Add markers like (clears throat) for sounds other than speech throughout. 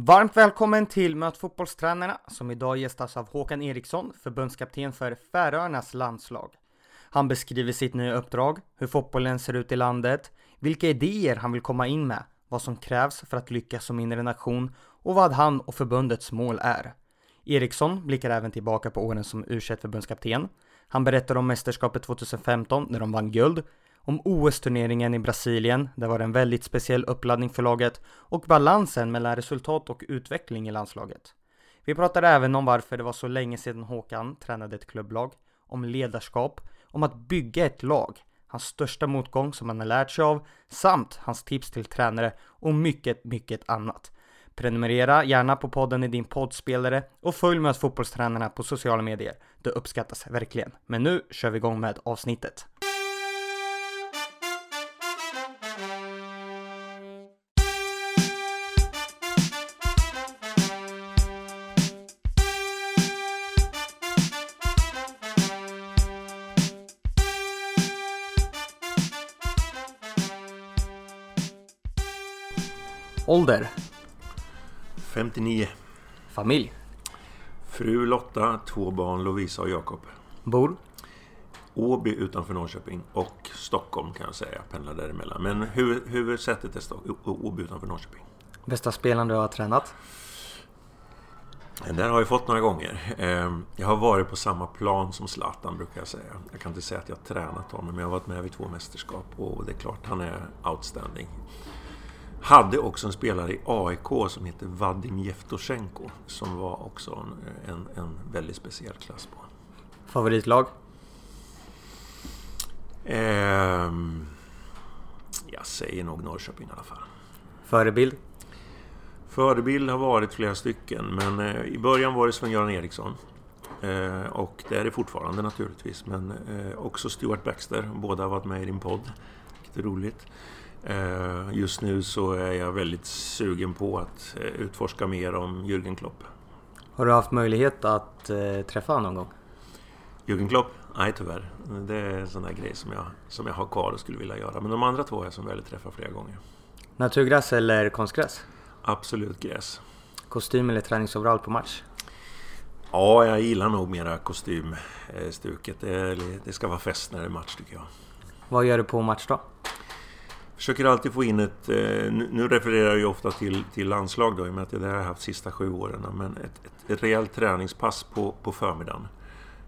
Varmt välkommen till Möt fotbollstränarna som idag gästas av Håkan Eriksson, förbundskapten för Färöarnas landslag. Han beskriver sitt nya uppdrag, hur fotbollen ser ut i landet, vilka idéer han vill komma in med, vad som krävs för att lyckas som inre nation och vad han och förbundets mål är. Eriksson blickar även tillbaka på åren som u förbundskapten. Han berättar om mästerskapet 2015 när de vann guld, om OS-turneringen i Brasilien, det var en väldigt speciell uppladdning för laget, och balansen mellan resultat och utveckling i landslaget. Vi pratar även om varför det var så länge sedan Håkan tränade ett klubblag, om ledarskap, om att bygga ett lag, hans största motgång som han har lärt sig av, samt hans tips till tränare och mycket, mycket annat. Prenumerera gärna på podden i din poddspelare och följ med fotbollstränarna på sociala medier. Det uppskattas verkligen. Men nu kör vi igång med avsnittet. Ålder? 59. Familj? Fru Lotta, två barn, Lovisa och Jakob. Bor? Åby utanför Norrköping och Stockholm kan jag säga, pendlar däremellan. Men huvud, huvudsätet är Stock Åby utanför Norrköping. Bästa spelaren du har tränat? Den där har jag fått några gånger. Ehm, jag har varit på samma plan som Zlatan brukar jag säga. Jag kan inte säga att jag har tränat honom, men jag har varit med vid två mästerskap och det är klart, han är outstanding. Hade också en spelare i AIK som heter Vadim Jevtusjenko som var också en, en, en väldigt speciell klass på. Favoritlag? Ehm, jag säger nog Norrköping i alla fall. Förebild? Förebild har varit flera stycken, men eh, i början var det Sven-Göran Eriksson. Eh, och det är det fortfarande naturligtvis, men eh, också Stuart Baxter. Båda har varit med i din podd, vilket är roligt. Eh, just nu så är jag väldigt sugen på att eh, utforska mer om Jürgen Klopp. Har du haft möjlighet att eh, träffa honom någon gång? Jürgen Klopp? Nej, tyvärr. Det är en sån där grej som jag, som jag har kvar och skulle vilja göra. Men de andra två är jag som väl träffat flera gånger. Naturgräs eller konstgräs? Absolut gräs. Kostym eller träningsoverall på match? Ja, jag gillar nog mera kostymstuket. Det, det ska vara fest när det är match tycker jag. Vad gör du på match då? Försöker alltid få in ett... Eh, nu refererar jag ju ofta till, till landslag då, i och med att det det jag har haft sista sju åren. Men ett, ett, ett rejält träningspass på, på förmiddagen.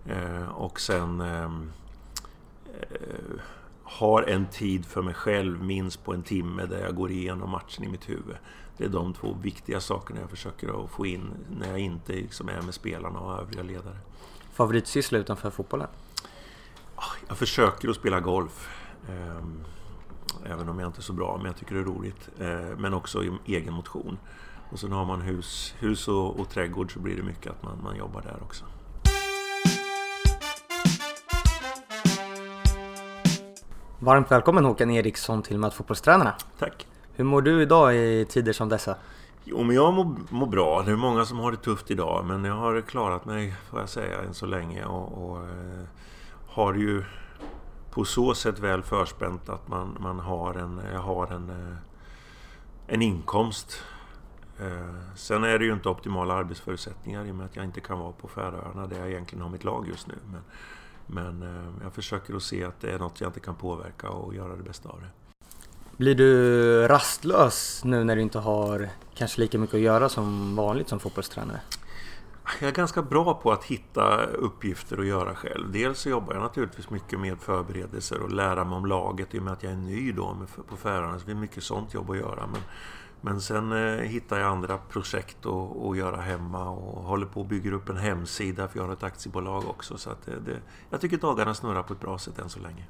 Eh, och sen ehm, eh, har en tid för mig själv, minst på en timme, där jag går igenom matchen i mitt huvud. Det är de två viktiga sakerna jag försöker att få in när jag inte liksom är med spelarna och övriga ledare. Favoritsyssla utanför fotbollen? Ah, jag försöker att spela golf. Även om jag inte är så bra, men jag tycker det är roligt. Eh, men också i egen motion. Och sen har man hus, hus och, och trädgård så blir det mycket att man, man jobbar där också. Varmt välkommen Håkan Eriksson till Möt fotbollstränarna. Tack. Hur mår du idag i tider som dessa? Jo, men jag mår, mår, bra. Det är många som har det tufft idag, men jag har klarat mig, får jag säga, än så länge. Och, och eh, har ju på så sätt väl förspänt att man, man har en, eh, har en, eh, en inkomst. Eh, sen är det ju inte optimala arbetsförutsättningar i och med att jag inte kan vara på Färöarna där jag egentligen har mitt lag just nu. Men, men jag försöker att se att det är något jag inte kan påverka och göra det bästa av det. Blir du rastlös nu när du inte har kanske lika mycket att göra som vanligt som fotbollstränare? Jag är ganska bra på att hitta uppgifter att göra själv. Dels så jobbar jag naturligtvis mycket med förberedelser och lära mig om laget i och med att jag är ny då på Färöarna. Så det är mycket sånt jobb att göra. Men, men sen eh, hittar jag andra projekt att, att göra hemma och håller på och bygger upp en hemsida för jag har ett aktiebolag också. Så att det, det, jag tycker dagarna snurrar på ett bra sätt än så länge.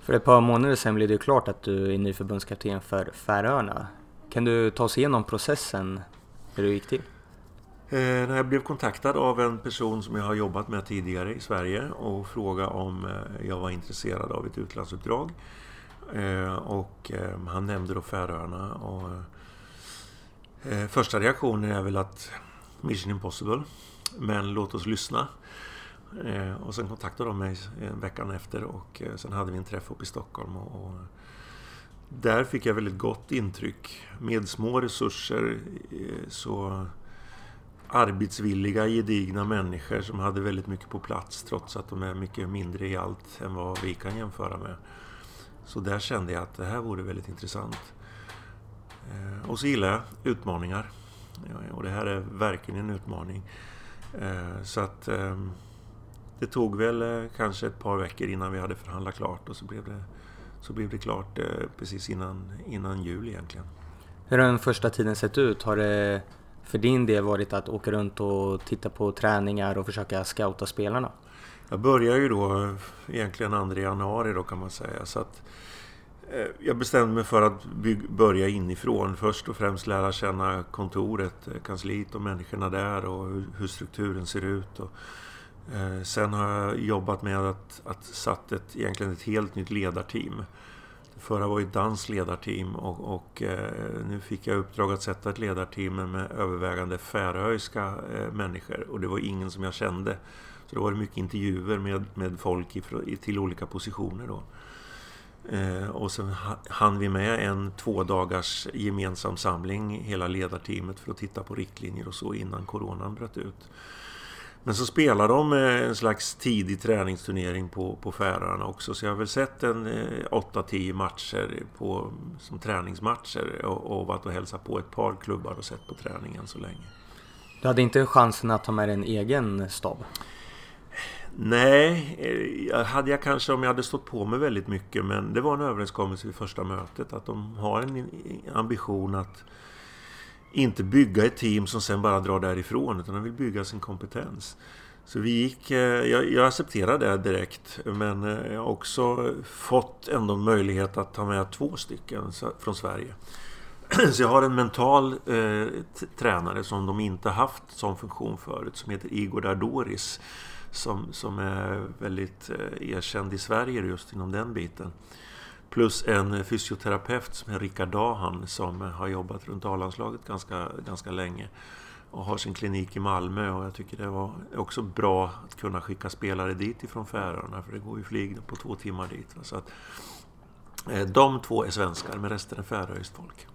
För ett par månader sedan blev det klart att du är ny förbundskapten för Färöarna. Kan du ta oss igenom processen, hur det gick till? Eh, när jag blev kontaktad av en person som jag har jobbat med tidigare i Sverige och frågade om eh, jag var intresserad av ett utlandsuppdrag. Eh, och eh, han nämnde då Färöarna. Och eh, första reaktionen är väl att Mission Impossible. Men låt oss lyssna. Eh, och sen kontaktade de mig veckan efter och sen hade vi en träff uppe i Stockholm. Och där fick jag väldigt gott intryck. Med små resurser eh, så arbetsvilliga, gedigna människor som hade väldigt mycket på plats trots att de är mycket mindre i allt än vad vi kan jämföra med. Så där kände jag att det här vore väldigt intressant. Eh, och så gillar jag utmaningar. Och det här är verkligen en utmaning. Eh, så att ehm, det tog väl eh, kanske ett par veckor innan vi hade förhandlat klart och så blev det så blev det klart precis innan, innan jul egentligen. Hur har den första tiden sett ut? Har det för din del varit att åka runt och titta på träningar och försöka scouta spelarna? Jag började ju då egentligen 2 januari då kan man säga. Så att, eh, jag bestämde mig för att börja inifrån. Först och främst lära känna kontoret, eh, kansliet och människorna där och hur strukturen ser ut. Och, Eh, sen har jag jobbat med att, att satt ett, egentligen ett helt nytt ledarteam. Förra var ju ett danskt ledarteam och, och eh, nu fick jag uppdrag att sätta ett ledarteam med övervägande färöiska eh, människor och det var ingen som jag kände. Så då var det mycket intervjuer med, med folk i, till olika positioner då. Eh, och sen hann vi med en två dagars gemensam samling, hela ledarteamet, för att titta på riktlinjer och så innan coronan bröt ut. Men så spelar de en slags tidig träningsturnering på, på Färöarna också. Så jag har väl sett en 8-10 eh, matcher på, som träningsmatcher och, och varit och hälsat på ett par klubbar och sett på träningen så länge. Du hade inte chansen att ta med en egen stab? Nej, eh, hade jag kanske om jag hade stått på mig väldigt mycket. Men det var en överenskommelse vid första mötet att de har en ambition att inte bygga ett team som sen bara drar därifrån utan de vill bygga sin kompetens. Så vi gick, eh, jag, jag accepterade det direkt men eh, jag har också fått ändå möjlighet att ta med två stycken från Sverige. (clears throat) Så jag har en mental eh, tränare som de inte haft som funktion förut som heter Igor Dardoris som, som är väldigt eh, erkänd i Sverige just inom den biten. Plus en fysioterapeut som är Rickard Dahan som har jobbat runt A-landslaget ganska, ganska länge och har sin klinik i Malmö och jag tycker det var också bra att kunna skicka spelare dit ifrån Färöarna för det går ju flyg på två timmar dit. Så att, eh, de två är svenskar men resten är färöiskt folk.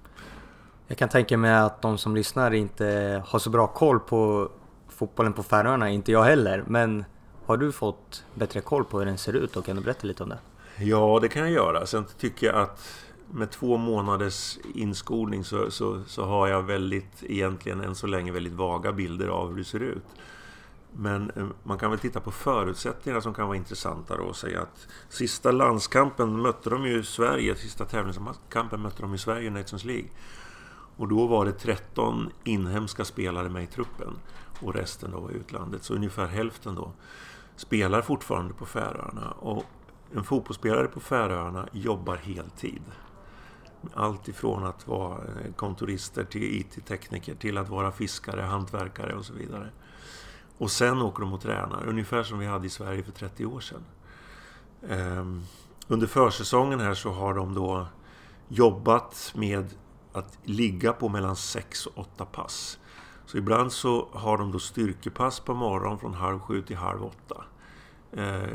Jag kan tänka mig att de som lyssnar inte har så bra koll på fotbollen på Färöarna, inte jag heller. Men har du fått bättre koll på hur den ser ut och kan du berätta lite om det? Ja, det kan jag göra. Sen tycker jag att med två månaders inskolning så, så, så, har jag väldigt, egentligen än så länge, väldigt vaga bilder av hur det ser ut. Men eh, man kan väl titta på förutsättningarna som kan vara intressanta då och säga att sista landskampen mötte de ju Sverige, sista tävlingskampen mötte de i Sverige i Nations League. Och då var det 13 inhemska spelare med i truppen och resten då var utlandet. Så ungefär hälften då spelar fortfarande på Färöarna. Och en fotbollsspelare på Färöarna jobbar heltid. Allt ifrån att vara eh, kontorister till IT-tekniker till att vara fiskare, hantverkare och så vidare. Och sen åker de och tränar, ungefär som vi hade i Sverige för 30 år sedan. Ehm, under försäsongen här så har de då jobbat med att ligga på mellan 6 och 8 pass. Så ibland så har de då styrkepass på morgonen från halv sju till halv åtta eh,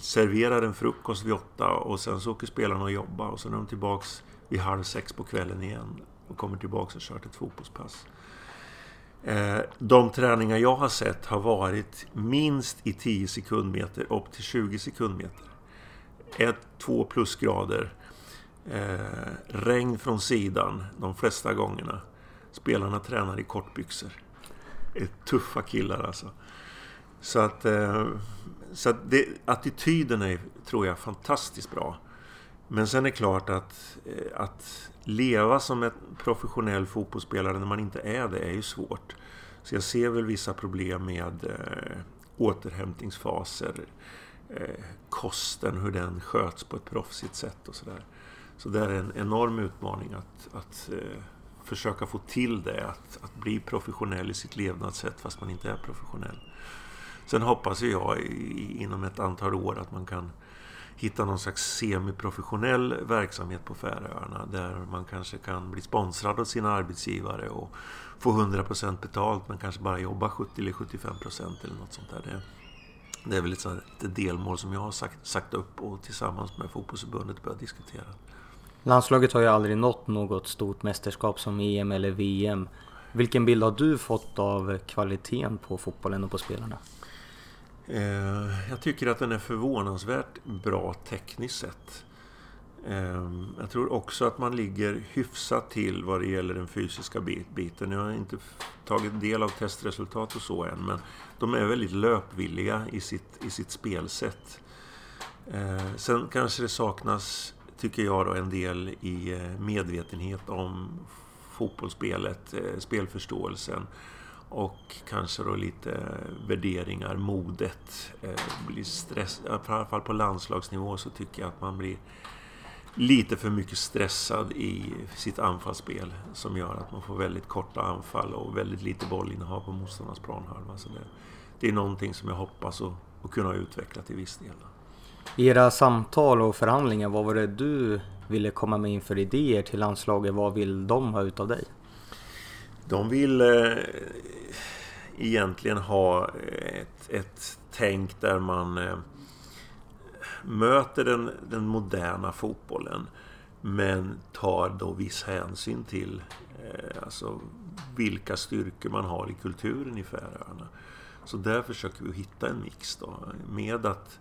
serverar en frukost vid åtta och sen så åker spelarna och jobbar och sen är de tillbaks vid halv sex på kvällen igen och kommer tillbaks och kört ett fotbollspass. Eh, de träningar jag har sett har varit minst i 10 sekundmeter upp till 20 sekundmeter. 1-2 plusgrader. Eh, regn från sidan de flesta gångerna. Spelarna tränar i kortbyxor. Tuffa killar alltså. Så att, eh, så att det, attityden är, tror jag, fantastiskt bra. Men sen är det klart att, eh, att leva som en professionell fotbollsspelare när man inte är det är ju svårt. Så jag ser väl vissa problem med eh, återhämtningsfaser, eh, kosten, hur den sköts på ett proffsigt sätt och sådär. Så det är en enorm utmaning att, att eh, försöka få till det, att, att bli professionell i sitt levnadssätt fast man inte är professionell. Sen hoppas jag inom ett antal år att man kan hitta någon slags semiprofessionell verksamhet på Färöarna där man kanske kan bli sponsrad av sina arbetsgivare och få 100% betalt men kanske bara jobba 70 eller 75% eller något sånt där. Det, det är väl ett, ett delmål som jag har sagt, sagt upp och tillsammans med fotbollsförbundet börjat diskutera. Landslaget har ju aldrig nått något stort mästerskap som EM eller VM. Vilken bild har du fått av kvaliteten på fotbollen och på spelarna? Eh, jag tycker att den är förvånansvärt bra tekniskt sett. Eh, jag tror också att man ligger hyfsat till vad det gäller den fysiska biten. Jag har inte tagit del av testresultat och så än, men de är väldigt löpvilliga i sitt, i sitt spelsätt. Eh, sen kanske det saknas, tycker jag, då, en del i eh, medvetenhet om fotbollsspelet, eh, spelförståelsen och kanske då lite värderingar, modet. Eh, blir stress, I alla fall på landslagsnivå så tycker jag att man blir lite för mycket stressad i sitt anfallsspel som gör att man får väldigt korta anfall och väldigt lite bollinnehav på motståndarnas planhalva. Så det, det är någonting som jag hoppas att, att kunna utveckla till viss del. I era samtal och förhandlingar, vad var det du ville komma med inför idéer till landslaget? Vad vill de ha utav dig? De vill eh, egentligen ha ett, ett tänk där man eh, möter den, den moderna fotbollen men tar då viss hänsyn till eh, alltså, vilka styrkor man har i kulturen i Färöarna. Så där försöker vi hitta en mix då, med att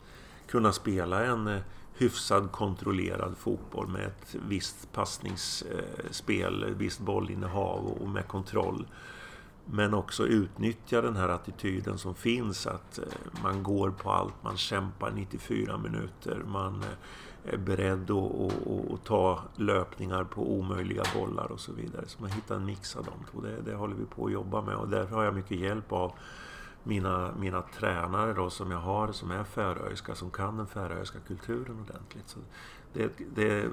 kunna spela en eh, hyfsad kontrollerad fotboll med ett visst passningsspel, ett visst bollinnehav och med kontroll. Men också utnyttja den här attityden som finns att eh, man går på allt, man kämpar 94 minuter, man eh, är beredd att, att ta löpningar på omöjliga bollar och så vidare. Så man hittar en mix av de två. Det, det håller vi på att jobba med och därför har jag mycket hjälp av mina, mina tränare då som jag har som är färöiska, som kan den färöiska kulturen ordentligt. Så det, det,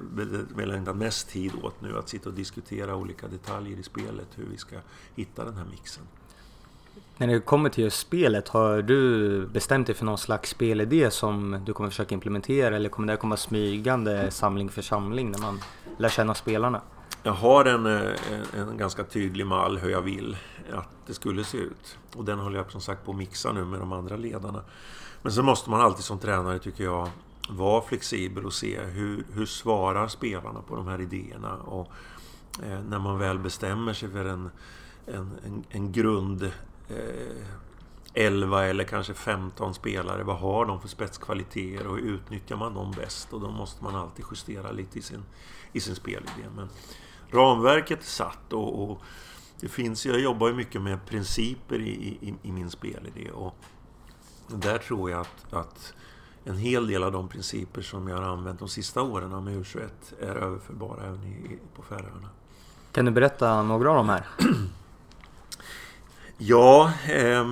vill jag ägna mest tid åt nu, att sitta och diskutera olika detaljer i spelet, hur vi ska hitta den här mixen. När det kommer till just spelet, har du bestämt dig för någon slags spelidé som du kommer försöka implementera eller kommer det komma smygande samling för samling när man lär känna spelarna? Jag har en, eh, en, en, ganska tydlig mall hur jag vill att det skulle se ut. Och den håller jag som sagt på att mixa nu med de andra ledarna. Men så måste man alltid som tränare, tycker jag, vara flexibel och se hur, hur svarar spelarna på de här idéerna. Och eh, när man väl bestämmer sig för en, en, en, en grund eh, 11 eller kanske 15 spelare. Vad har de för spetskvaliteter och hur utnyttjar man dem bäst? Och då måste man alltid justera lite i sin, i sin spelidé. Men ramverket är satt och, och det finns, jag jobbar ju mycket med principer i, i, i min spelidé och där tror jag att, att en hel del av de principer som jag har använt de sista åren med U21 är överförbara även i, på Färöarna. Kan du berätta några av de här? (clears throat) ja, eh,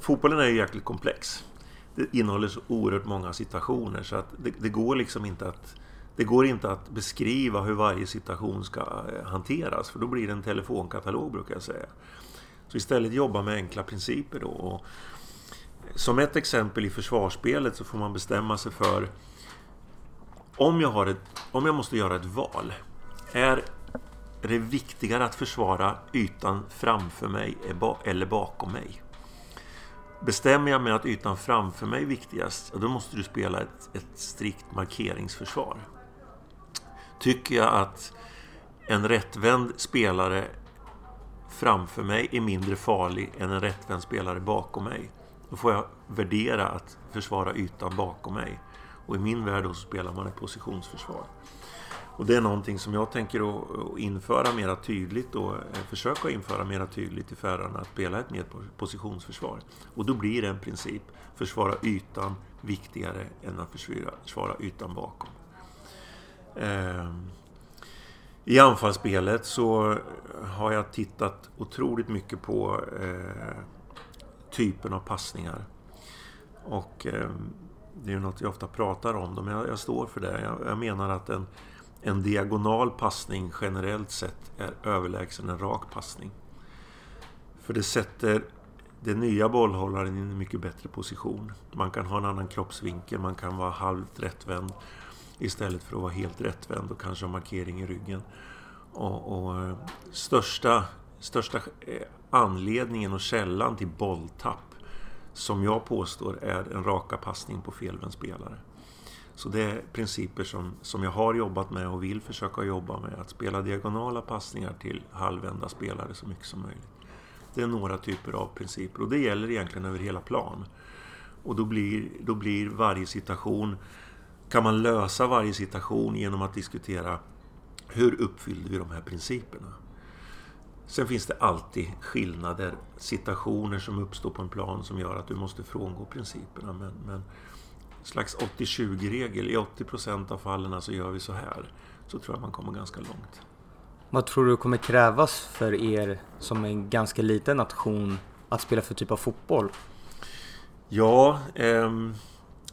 fotbollen är ju jäkligt komplex. Det innehåller så oerhört många situationer så att det, det går liksom inte att det går inte att beskriva hur varje situation ska eh, hanteras för då blir det en telefonkatalog brukar jag säga. Så istället jobba med enkla principer då. Och som ett exempel i försvarsspelet så får man bestämma sig för om jag, har ett, om jag måste göra ett val. Är det viktigare att försvara ytan framför mig eller bakom mig? Bestämmer jag mig att ytan framför mig är viktigast, då måste du spela ett, ett strikt markeringsförsvar. Tycker jag att en rättvänd spelare framför mig är mindre farlig än en rättvänd spelare bakom mig. Då får jag värdera att försvara ytan bakom mig. Och i min värld då så spelar man ett positionsförsvar. Och det är någonting som jag tänker att införa mera tydligt och eh, försöka införa mera tydligt i Färöarna att spela ett mer positionsförsvar. Och då blir det en princip, försvara ytan viktigare än att försvara ytan bakom. Eh, I anfallsspelet så har jag tittat otroligt mycket på eh, typen av passningar. Och eh, det är ju något jag ofta pratar om, men jag, står för det. Jag, menar att en, en diagonal passning generellt sett är överlägsen en rak passning. För det sätter den nya bollhållaren i en mycket bättre position. Man kan ha en annan kroppsvinkel, man kan vara halvt rättvänd istället för att vara helt rättvänd och kanske ha markering i ryggen. Och, och eh, största, största eh, anledningen och källan till bolltapp som jag påstår är en raka passning på felvänd spelare. Så det är principer som, som jag har jobbat med och vill försöka jobba med. Att spela diagonala passningar till halvvända spelare så mycket som möjligt. Det är några typer av principer och det gäller egentligen över hela plan. Och då blir, då blir varje situation... Kan man lösa varje situation genom att diskutera hur uppfyllde vi de här principerna? Sen finns det alltid skillnader, situationer som uppstår på en plan som gör att du måste frångå principerna. Men, men slags 80-20-regel, i 80% av fallen så gör vi så här. Så tror jag man kommer ganska långt. Vad tror du kommer krävas för er som en ganska liten nation att spela för typ av fotboll? Ja, eh,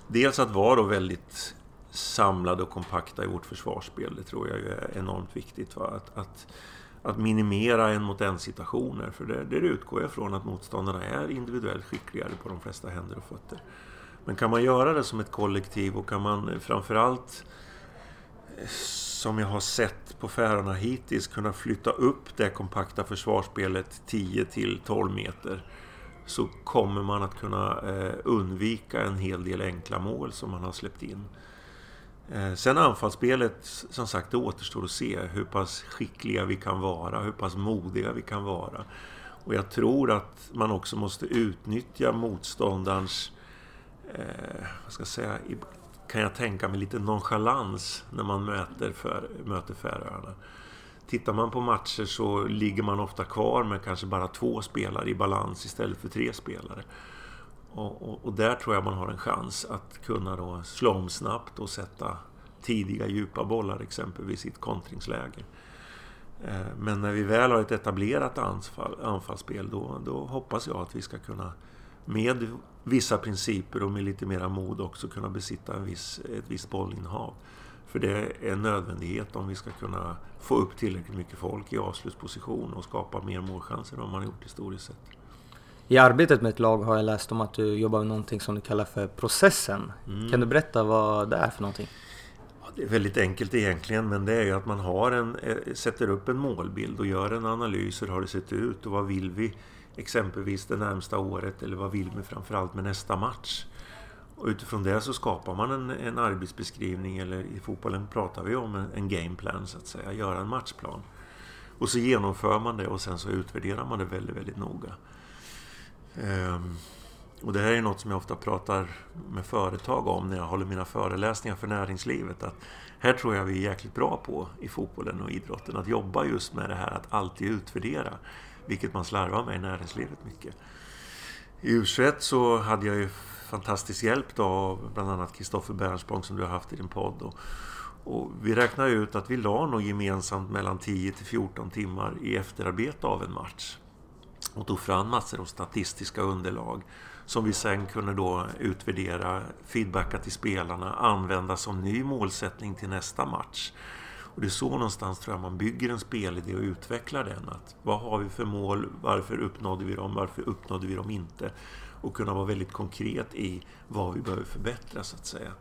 dels att vara då väldigt samlade och kompakta i vårt försvarsspel. Det tror jag är enormt viktigt. Va? Att, att, att minimera en mot en situationer. För det, det utgår jag från att motståndarna är individuellt skickligare på de flesta händer och fötter. Men kan man göra det som ett kollektiv och kan man eh, framförallt som jag har sett på Färöarna hittills kunna flytta upp det kompakta försvarsspelet 10 till 12 meter så kommer man att kunna eh, undvika en hel del enkla mål som man har släppt in. Eh, sen anfallsspelet, som sagt, det återstår att se hur pass skickliga vi kan vara, hur pass modiga vi kan vara. Och jag tror att man också måste utnyttja motståndarens, eh, vad ska jag säga, kan jag tänka mig lite nonchalans när man möter, för, möter Färöarna. Tittar man på matcher så ligger man ofta kvar med kanske bara två spelare i balans istället för tre spelare. Och, och, och, där tror jag man har en chans att kunna då slå om snabbt och sätta tidiga djupa bollar exempelvis i ett kontringsläge. Eh, men när vi väl har ett etablerat anfall, anfallsspel då, då hoppas jag att vi ska kunna med vissa principer och med lite mera mod också kunna besitta en viss, ett visst bollinnehav. För det är en nödvändighet om vi ska kunna få upp tillräckligt mycket folk i avslutsposition och skapa mer målchanser än vad man har gjort historiskt sett. I arbetet med ett lag har jag läst om att du jobbar med någonting som du kallar för processen. Mm. Kan du berätta vad det är för någonting? det är väldigt enkelt egentligen, men det är ju att man har en, eh, sätter upp en målbild och gör en analys. Hur har det sett ut och vad vill vi exempelvis det närmsta året eller vad vill vi framförallt med nästa match? Och utifrån det så skapar man en, en arbetsbeskrivning eller i fotbollen pratar vi om en, en gameplan så att säga, göra en matchplan. Och så genomför man det och sen så utvärderar man det väldigt, väldigt noga. Um, och det här är något som jag ofta pratar med företag om när jag håller mina föreläsningar för näringslivet. Att här tror jag vi är jäkligt bra på i fotbollen och idrotten. Att jobba just med det här att alltid utvärdera. Vilket man slarvar med i näringslivet mycket. I U21 så hade jag ju fantastisk hjälp då av bland annat Kristoffer Bernspång som du har haft i din podd. Och, och vi räknade ut att vi la nog gemensamt mellan 10 till 14 timmar i efterarbete av en match. Och tog fram massor av statistiska underlag som vi sen kunde då utvärdera, feedbacka till spelarna, använda som ny målsättning till nästa match. Och det är så någonstans tror jag man bygger en spelidé och utvecklar den. Att vad har vi för mål? Varför uppnådde vi dem? Varför uppnådde vi dem inte? Och kunna vara väldigt konkret i vad vi behöver förbättra så att säga.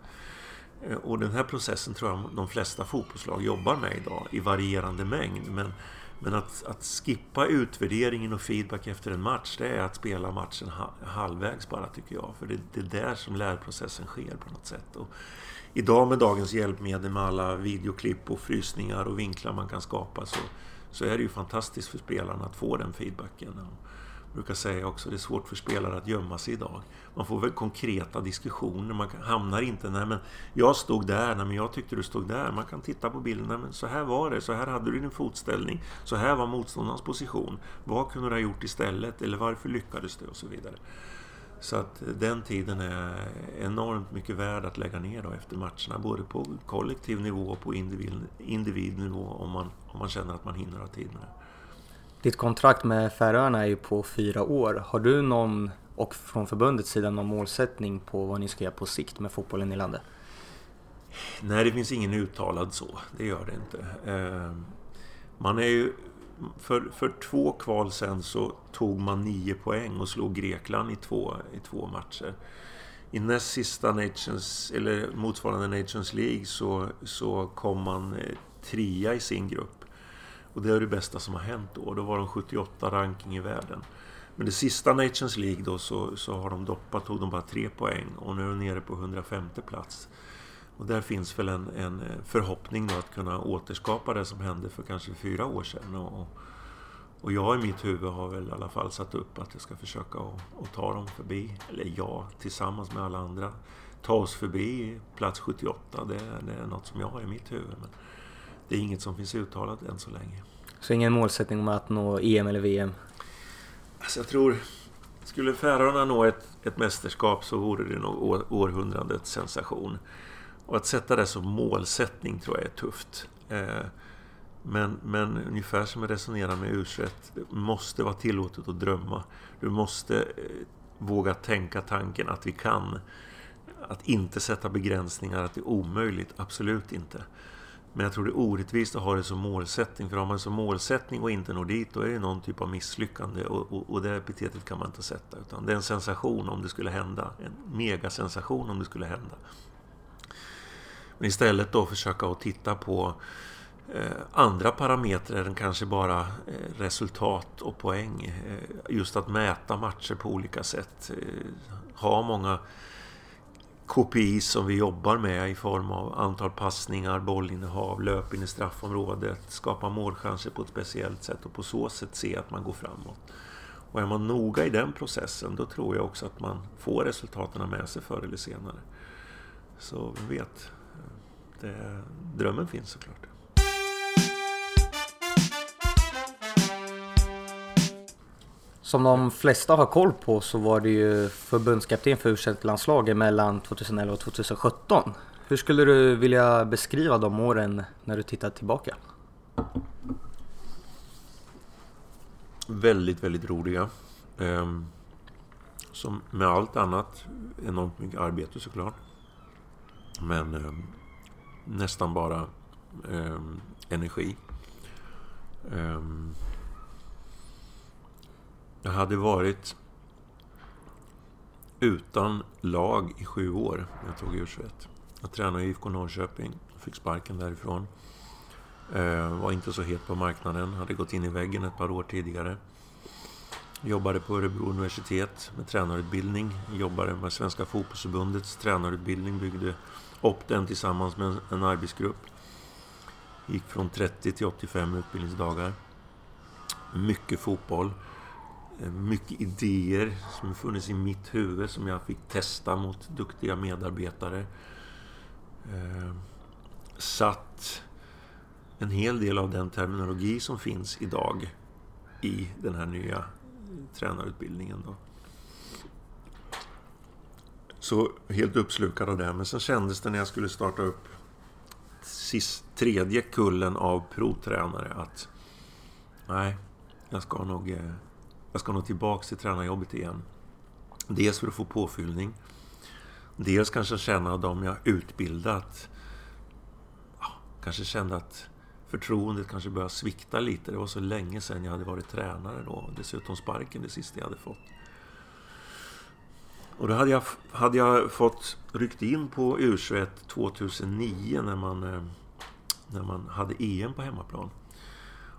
Eh, och den här processen tror jag de flesta fotbollslag jobbar med idag i varierande mängd. Men, men att, att skippa utvärderingen och feedback efter en match, det är att spela matchen halvvägs bara tycker jag. För det, det är där som lärprocessen sker på något sätt. Och idag med dagens hjälpmedel med alla videoklipp och frysningar och vinklar man kan skapa så, så är det ju fantastiskt för spelarna att få den feedbacken. Och, brukar säga också att det är svårt för spelare att gömma sig idag. Man får väl konkreta diskussioner. Man hamnar inte, nej men jag stod där, nej men jag tyckte du stod där. Man kan titta på bilden, nej men så här var det, så här hade du din fotställning, så här var motståndarens position. Vad kunde du ha gjort istället? Eller varför lyckades du? Och så vidare. Så att eh, den tiden är enormt mycket värd att lägga ner då efter matcherna. Både på kollektiv nivå och på individ, individnivå om man, om man känner att man hinner ha tid med det. Ditt kontrakt med Färöarna är ju på fyra år. Har du någon, och från förbundets sida, någon målsättning på vad ni ska göra på sikt med fotbollen i landet? Nej, det finns ingen uttalad så. Det gör det inte. Ehm, man är ju för, för två kval sen så tog man nio poäng och slog Grekland i två, i två matcher. I näst sista Nations, eller motsvarande Nations League så, så kom man eh, trea i sin grupp. Och det är det bästa som har hänt då. Då var de 78 ranking i världen. Men det sista Nations League då så, så har de doppat, tog de bara tre poäng och nu är de nere på 105 plats. Och där finns väl en, en eh, förhoppning då att kunna återskapa det som hände för kanske fyra år sedan. Och, och jag i mitt huvud har väl i alla fall satt upp att jag ska försöka att ta dem förbi. Eller jag tillsammans med alla andra. Ta oss förbi plats 78. Det, det är något som jag har i mitt huvud. Men det är inget som finns uttalat än så länge. Så ingen målsättning om att nå EM eller VM? Alltså jag tror... Skulle Färöarna nå ett, ett mästerskap så vore det nog århundradets sensation. Och att sätta det som målsättning tror jag är tufft. Eh, men, men ungefär som jag resonerar med u det måste vara tillåtet att drömma. Du måste eh, våga tänka tanken att vi kan. Att inte sätta begränsningar, att det är omöjligt. Absolut inte. Men jag tror det är orättvist att ha det som målsättning. För har man som målsättning och inte når dit, då är det någon typ av misslyckande. Och, och, och det epitetet kan man inte sätta. Utan det är en sensation om det skulle hända. En megasensation om det skulle hända. Men istället då försöka att titta på eh, andra parametrar än kanske bara eh, resultat och poäng. Eh, just att mäta matcher på olika sätt. Ha många KPI som vi jobbar med i form av antal passningar, bollinnehav, löp in i straffområdet, skapa målchanser på ett speciellt sätt och på så sätt se att man går framåt. Och är man noga i den processen då tror jag också att man får resultaten med sig förr eller senare. Så vem vet, det, drömmen finns såklart. Som de flesta har koll på så var det ju förbundskapten för u landslaget mellan 2011 och 2017. Hur skulle du vilja beskriva de åren när du tittar tillbaka? Väldigt, väldigt roliga. Ehm, som med allt annat, enormt mycket arbete såklart. Men ehm, nästan bara ehm, energi. Jag hade varit utan lag i sju år när jag tog U21. Jag tränade i IFK Norrköping, fick sparken därifrån. Eh, var inte så het på marknaden, hade gått in i väggen ett par år tidigare. Jobbade på Örebro universitet med tränarutbildning. Jobbade med Svenska fotbollsförbundets tränarutbildning. Byggde upp den tillsammans med en arbetsgrupp. Gick från 30 till 85 utbildningsdagar. Mycket fotboll. Eh, mycket idéer som funnits i mitt huvud som jag fick testa mot duktiga medarbetare. Eh, satt en hel del av den terminologi som finns idag i den här nya tränarutbildningen. Då. Så helt uppslukad av det. Men sen kändes det när jag skulle starta upp sist, tredje kullen av provtränare att nej, jag ska nog eh, jag ska nog tillbaka till tränarjobbet igen. Dels för att få påfyllning. Dels kanske känna de jag utbildat. Ja, kanske kände att förtroendet kanske började svikta lite. Det var så länge sedan jag hade varit tränare då. Dessutom sparken det sista jag hade fått. Och då hade jag, hade jag fått ryckt in på U21 2009 när man, eh, när man hade EM på hemmaplan.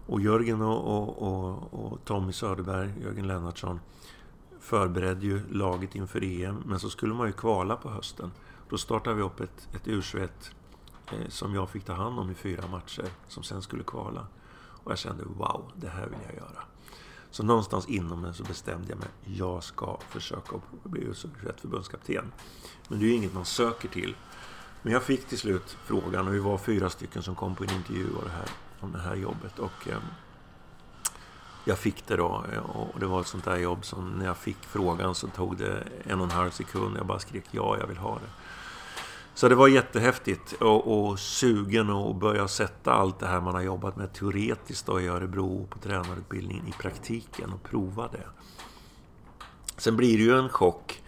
Och Jörgen och, och, och, och Tommy Söderberg, Jörgen Lennartsson, förberedde ju laget inför EM. Men så skulle man ju kvala på hösten. Då startade vi upp ett, ett U21 eh, som jag fick ta hand om i fyra matcher, som sen skulle kvala. Och jag kände, wow, det här vill jag göra. Så någonstans inom mig så bestämde jag mig, jag ska försöka bli U21 förbundskapten. Men det är ju inget man söker till. Men jag fick till slut frågan och vi var fyra stycken som kom på en intervju och det här om det här jobbet. Och eh, jag fick det då. Eh, och det var ett sånt där jobb som när jag fick frågan så tog det en och en halv sekund. Jag bara skrek ja, jag vill ha det. Så det var jättehäftigt och, och sugen att börja sätta allt det här man har jobbat med teoretiskt då i Örebro på tränarutbildningen i praktiken och prova det. Sen blir det ju en chock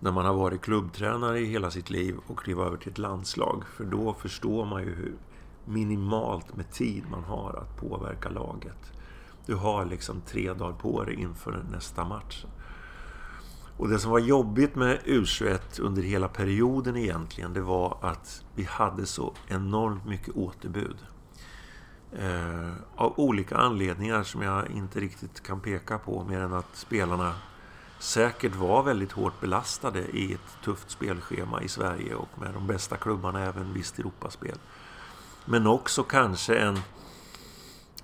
när man har varit klubbtränare i hela sitt liv och kliva över till ett landslag. För då förstår man ju hur minimalt med tid man har att påverka laget. Du har liksom tre dagar på dig inför nästa match. Och det som var jobbigt med U21 under hela perioden egentligen, det var att vi hade så enormt mycket återbud. Eh, av olika anledningar som jag inte riktigt kan peka på, mer än att spelarna säkert var väldigt hårt belastade i ett tufft spelschema i Sverige och med de bästa klubbarna även visst Europaspel. Men också kanske en,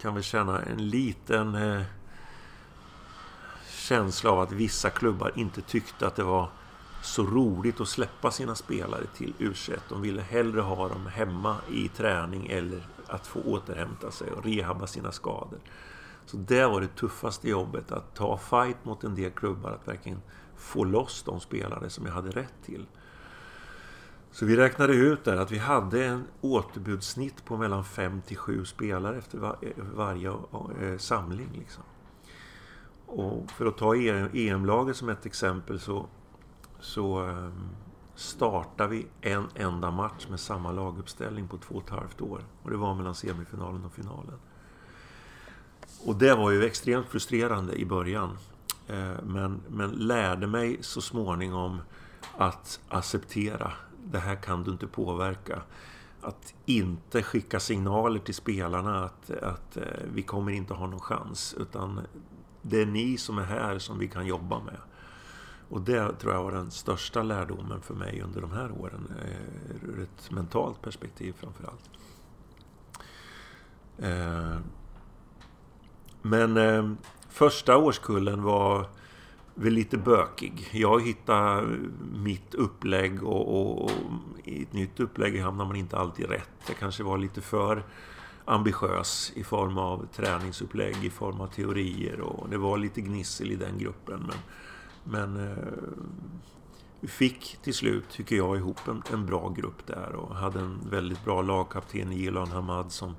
kan vi känna, en liten eh, känsla av att vissa klubbar inte tyckte att det var så roligt att släppa sina spelare till u De ville hellre ha dem hemma i träning eller att få återhämta sig och rehabba sina skador. Så det var det tuffaste jobbet, att ta fight mot en del klubbar, att verkligen få loss de spelare som jag hade rätt till. Så vi räknade ut där att vi hade en återbudssnitt på mellan 5 till 7 spelare efter var, varje eh, samling. Liksom. Och för att ta EM-laget e som ett exempel så, så eh, startade vi en enda match med samma laguppställning på två och ett halvt år. Och det var mellan semifinalen och finalen. Och det var ju extremt frustrerande i början. Eh, men, men lärde mig så småningom att acceptera. Det här kan du inte påverka. Att inte skicka signaler till spelarna att, att eh, vi kommer inte ha någon chans. Utan det är ni som är här som vi kan jobba med. Och det tror jag var den största lärdomen för mig under de här åren. Eh, ur ett mentalt perspektiv framför allt. Eh, men första årskullen var väl lite bökig. Jag hittade mitt upplägg och, och, och, i ett nytt upplägg hamnar man inte alltid rätt. Jag kanske var lite för ambitiös i form av träningsupplägg, i form av teorier och det var lite gnissel i den gruppen. Men, men eh, vi fick till slut, tycker jag, ihop en, en bra grupp där och hade en väldigt bra lagkapten i Gilan Hamad som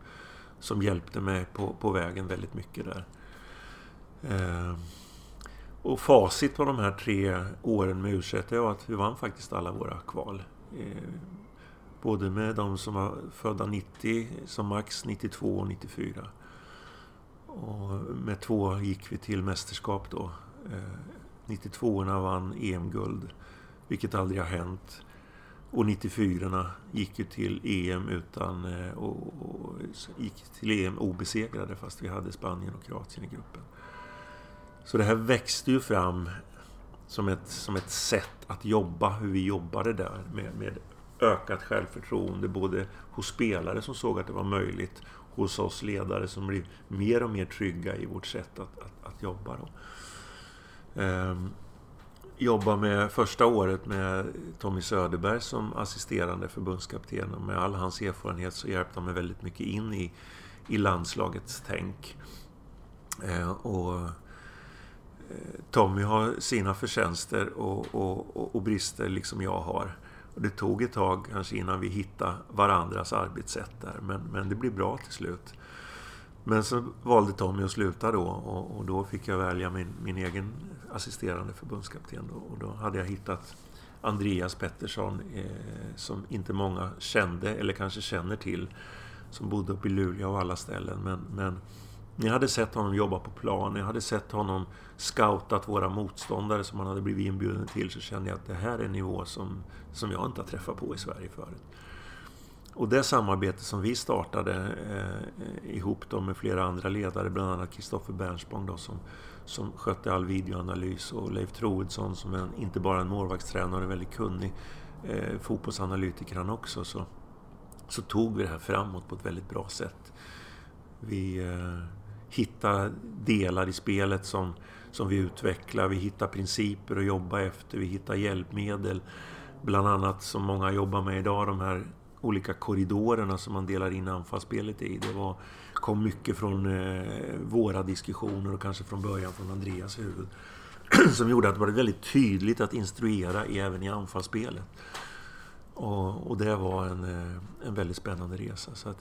som hjälpte mig på, på vägen väldigt mycket där. Eh, och facit på de här tre åren med u är att vi vann faktiskt alla våra kval. Eh, både med de som var födda 90 som max, 92 och 94. Och med två gick vi till mästerskap då. Eh, 92-orna vann EM-guld, vilket aldrig har hänt. Och 94-orna gick ju till EM utan... Eh, och, och, gick till EM obesegrade fast vi hade Spanien och Kroatien i gruppen. Så det här växte ju fram som ett, som ett sätt att jobba, hur vi jobbade där med, med ökat självförtroende både hos spelare som såg att det var möjligt, hos oss ledare som blev mer och mer trygga i vårt sätt att, att, att jobba. Då. Ehm, jobba med första året med Tommy Söderberg som assisterande förbundskapten. Och med all hans erfarenhet så hjälpte han mig väldigt mycket in i, i landslagets tänk. Ehm, och Tommy har sina förtjänster och, och, och, brister liksom jag har. Och det tog ett tag kanske innan vi hittade varandras arbetssätt där. Men, men det blev bra till slut. Men så valde Tommy att sluta då och, och då fick jag välja min, min egen assisterande förbundskapten. Då, och då hade jag hittat Andreas Pettersson eh, som inte många kände eller kanske känner till. Som bodde uppe i Luleå och alla ställen. Men, men jag hade sett honom jobba på plan. Jag hade sett honom scoutat våra motståndare som han hade blivit inbjuden till. Så kände jag att det här är en nivå som, som jag inte har träffat på i Sverige förut. Och det samarbete som vi startade eh, ihop då med flera andra ledare, bland annat Kristoffer Bernspång då, som, som skötte all videoanalys och Leif Troedsson som är inte bara en målvaktstränare, en väldigt kunnig eh, fotbollsanalytiker han också, så, så tog vi det här framåt på ett väldigt bra sätt. Vi eh, Hitta delar i spelet som, som vi utvecklar, vi hittar principer att jobba efter, vi hittar hjälpmedel. Bland annat som många jobbar med idag, de här olika korridorerna som man delar in anfallsspelet i. Det var, kom mycket från eh, våra diskussioner och kanske från början från Andreas huvud. (clears throat) som gjorde att det var väldigt tydligt att instruera även i anfallsspelet. Och, och, det var en, eh, en väldigt spännande resa. Så att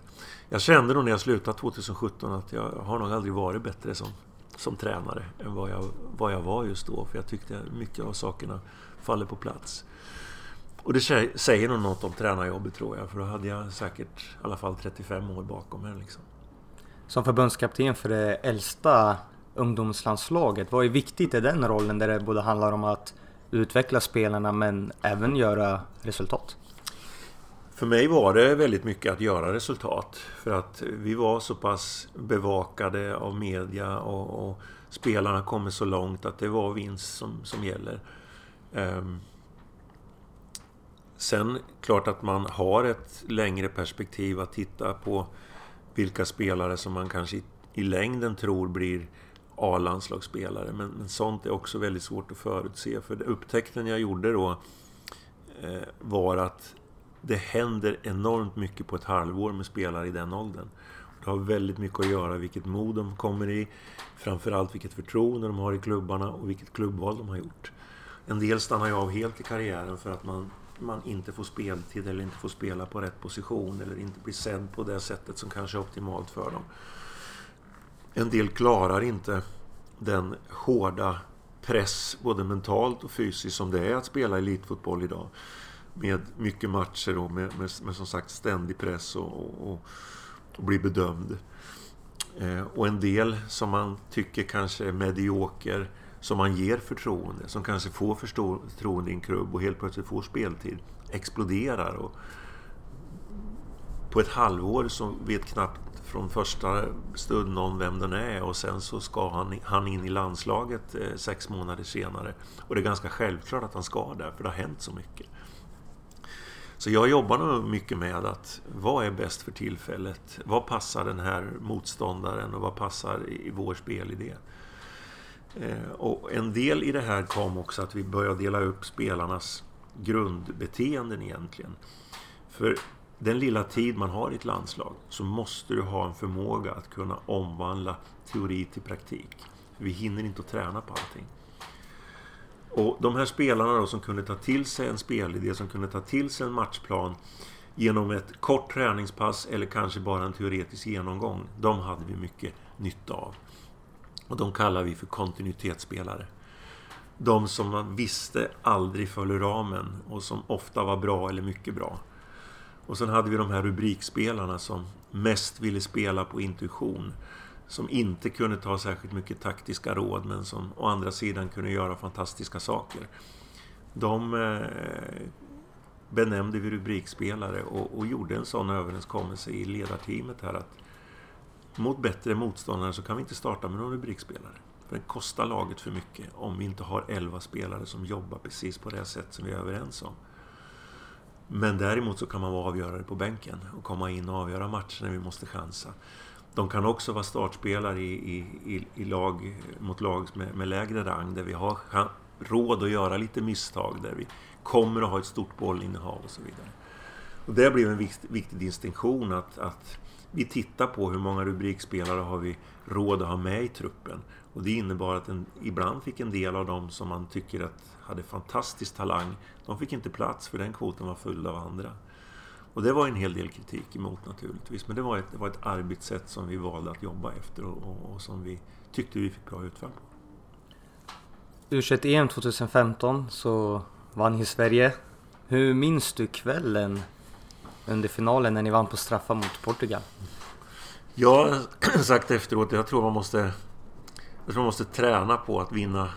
jag kände nog när jag slutade 2017 att jag har nog aldrig varit bättre som, som tränare än vad jag, vad jag var just då. För jag tyckte mycket av sakerna faller på plats. Och det säger nog något om tränarjobbet tror jag. För då hade jag säkert i alla fall 35 år bakom mig. Liksom. Som förbundskapten för det äldsta ungdomslandslaget, vad är viktigt i den rollen där det både handlar om att utveckla spelarna men även göra resultat? För mig var det väldigt mycket att göra resultat. För att vi var så pass bevakade av media och, och spelarna kommer så långt att det var vinst som, som gäller. Um, sen klart att man har ett längre perspektiv att titta på vilka spelare som man kanske i, i längden tror blir A-landslagsspelare. Men, men, sånt är också väldigt svårt att förutse. För upptäckten jag gjorde då eh, var att det händer enormt mycket på ett halvår med spelare i den åldern. Det har väldigt mycket att göra vilket mod de kommer i, framförallt vilket förtroende de har i klubbarna och vilket klubbval de har gjort. En del stannar ju av helt i karriären för att man, man inte får speltid eller inte får spela på rätt position eller inte blir sedd på det sättet som kanske är optimalt för dem. En del klarar inte den hårda press, både mentalt och fysiskt, som det är att spela elitfotboll idag. Med mycket matcher och med, med, med som sagt ständig press och, och, och bli bedömd. Eh, och en del som man tycker kanske är medioker, som man ger förtroende, som kanske får förtroende i en klubb och helt plötsligt får speltid, exploderar. Och på ett halvår så vet knappt från första stund någon vem den är och sen så ska han, han in i landslaget eh, sex månader senare. Och det är ganska självklart att han ska där, för det har hänt så mycket. Så jag jobbar nog mycket med att vad är bäst för tillfället? Vad passar den här motståndaren och vad passar i vår spelidé? Eh, och en del i det här kom också att vi började dela upp spelarnas grundbeteenden egentligen. För den lilla tid man har i ett landslag så måste du ha en förmåga att kunna omvandla teori till praktik. Vi hinner inte att träna på allting. Och de här spelarna då som kunde ta till sig en spelidé, som kunde ta till sig en matchplan genom ett kort träningspass eller kanske bara en teoretisk genomgång. De hade vi mycket nytta av. Och de kallar vi för kontinuitetsspelare. De som man visste aldrig föll ramen och som ofta var bra eller mycket bra. Och sen hade vi de här rubrikspelarna som mest ville spela på intuition. Som inte kunde ta särskilt mycket taktiska råd men som å andra sidan kunde göra fantastiska saker. De eh, benämnde vi rubrikspelare och, och, gjorde en sån överenskommelse i ledarteamet här att mot bättre motståndare så kan vi inte starta med någon rubrikspelare. För det kostar laget för mycket om vi inte har 11 spelare som jobbar precis på det sätt som vi är överens om. Men däremot så kan man vara avgörare på bänken och komma in och avgöra matcher när vi måste chansa. De kan också vara startspelare i, i, i lag, mot lag med, med, lägre rang där vi har råd att göra lite misstag, där vi kommer att ha ett stort bollinnehav och så vidare. Och det blev en viktig, viktig distinktion att, att vi tittar på hur många rubrikspelare har vi råd att ha med i truppen. Och det innebar att en, ibland fick en del av dem som man tycker att hade fantastisk talang, de fick inte plats för den kvoten var full av andra. Och det var en hel del kritik emot naturligtvis, men det var ett, det var ett arbetssätt som vi valde att jobba efter och, och, och som vi tyckte vi fick bra utfall på. u EM 2015 så vann ju Sverige. Hur minns du kvällen under finalen när ni vann på straffar mot Portugal? Jag har (clears throat) sagt efteråt, jag tror man måste, jag tror man måste träna på att vinna